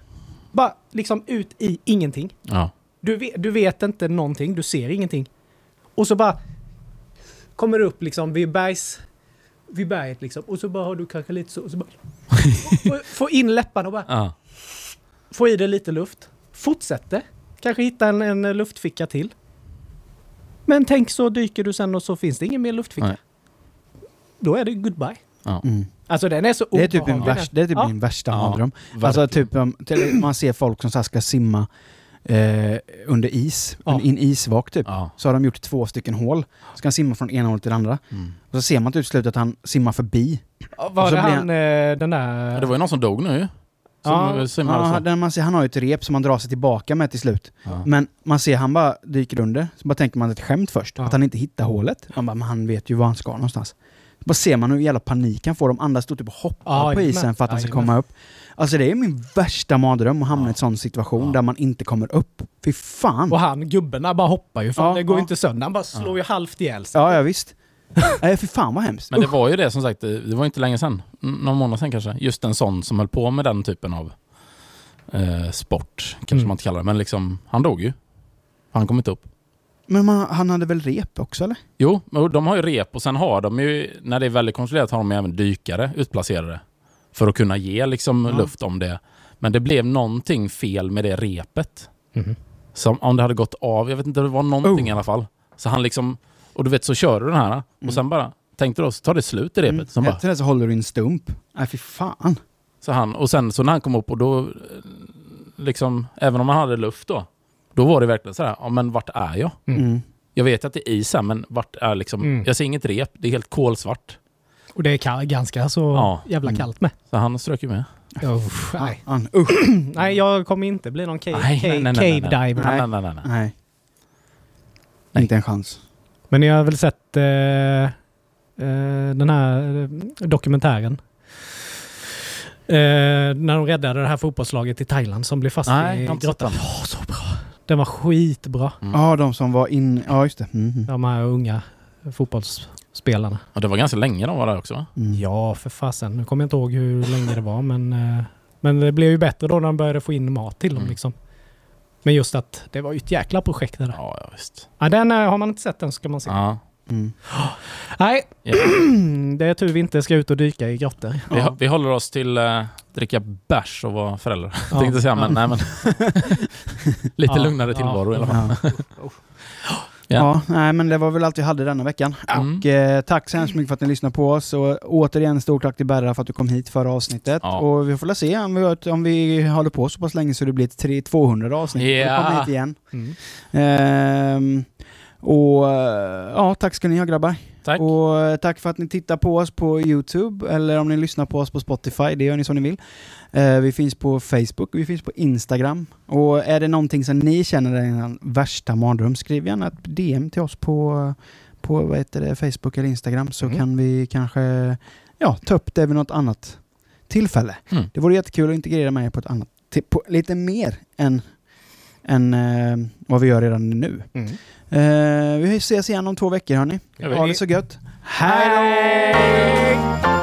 Bara liksom ut i ingenting. Ja. Du vet, du vet inte någonting, du ser ingenting. Och så bara kommer du upp liksom vid bergs... Vid berget liksom. Och så bara har du kanske lite så... Och så bara, få, få in läpparna och bara ja. få i dig lite luft. Fortsätter. Kanske hitta en, en luftficka till. Men tänk så dyker du sen och så finns det ingen mer luftficka. Nej. Då är det goodbye. Mm. Alltså den är så Det är typ, min, värsta, det är typ Ja. min värsta Ja, mardröm. Alltså typ om, till, man ser folk som så här ska simma eh, under is, Ja. i en isvak typ. Ja. Så har de gjort två stycken hål. Ska han simma från ena hållet till det andra. Mm. Och så ser man till slut att han simmar förbi. Var så det han, eh, den där... Ja, Det var ju någon som dog nu ju. Som Ja. simmade Ja, så. den man ser, han har ju ett rep som han drar sig tillbaka med till slut. Ja. Men man ser han bara dyker under, så bara tänker man ett skämt först. Ja. Att han inte hittar hålet. Man bara, men han vet ju var han ska någonstans. Så bara ser man hur jävla panik han får. De andra står typ och hoppar Ja, på isen för att han ska komma upp. Alltså det är min värsta mardröm att hamna i Ja. en sån situation Ja. där man inte kommer upp. Fy fan! Och han, gubben där bara hoppar ju. Fan, Ja, det går ju ja. inte sönder. Han bara slår ju halvt ihjäl sig. Ja, ja visst. Nej, fy fan vad hemskt. Men det var ju det som sagt, det var inte länge sedan. Någon månad sedan kanske. Just en sån som höll på med den typen av eh, sport. Kanske Mm. man inte kallar det. Men liksom, han dog ju. Han kom inte upp. Men man, han hade väl rep också eller? Jo, men de har ju rep och sen har de ju, när det är väldigt kontrollerat, har de ju även dykare utplacerade. För att kunna ge liksom Ja. luft om det. Men det blev någonting fel med det repet. Mhm. Som om det hade gått av, jag vet inte, det var någonting Oh. i alla fall. Så han liksom, och du vet så kör du den här Mm. och sen bara, tänkte då, så tar det slut i repet. Mm. Bara, Efter det så håller du en stump. Nej fy fan. så han, och sen så när han kom upp och då, liksom, även om han hade luft då, då var det verkligen så här, ja men vart är jag? Mm. Mm. Jag vet att det är is här, men vart är liksom, Mm. jag ser inget rep, det är helt kolsvart. Och det är kall, ganska så Ja. jävla Mm. kallt med. Så han strök ju med. Usch, nej. Han, usch. nej, jag kommer inte bli någon cave, Nej, cave, nej, nej, nej, cave nej. diver. Nej, nej, nej, nej. Nej. Nej. Inte en chans. Men ni har väl sett eh, eh, den här eh, dokumentären? Eh, när de räddade det här fotbollslaget i Thailand som blev fast Nej, i grottan. Åh, så bra! Den var skitbra. Mm. Ja, de som var in... Ja, just det. Mm. De här unga fotbollsspelarna. Och det var ganska länge de var där också va? Mm. Ja, för fasen. Nu kommer jag inte ihåg hur länge det var, men, eh, men det blev ju bättre då när de började få in mat till dem. Mm. Liksom. Men just att det var ju ett jäkla projekt det där. Ja, ja visst. Ja, den, eh, har man inte sett den ska man se. Ja. Mm. Nej, Ja. det är tur vi inte ska ut och dyka i grottor. Vi, Ja. vi håller oss till uh, dricka bärs och vara föräldrar. Ja. Tänkte säga, men nej men. Lite Ja, lugnare ja. tillvaro i alla fall. Ja. Ja. Nej men det var väl allt vi hade denna veckan. Mm. Och eh, tack så hemskt mycket för att ni lyssnade på oss. Och återigen stort tack till Berra för att du kom hit förra avsnittet. Ja. Och vi får väl se om vi, om vi håller på så pass länge så det blir ett 3 200 avsnitt. Då kommer hit igen. Mm. Ehm, och eh, ja, tack ska ni ha grabbar. Tack. Och eh, tack för att ni tittar på oss på Youtube eller om ni lyssnar på oss på Spotify. Det gör ni som ni vill. Eh, vi finns på Facebook, vi finns på Instagram. Och är det någonting som ni känner är en värsta mardröm, skriv gärna ett DM till oss på, på vad heter det, Facebook eller Instagram så Mm. kan vi kanske ja, ta upp det vid något annat tillfälle. Mm. Det vore jättekul att integrera med er på ett annat, på, lite mer än, än eh, vad vi gör redan nu. Mm. Eh, vi ses igen om två veckor hörni. Ha det så gött. Hej då!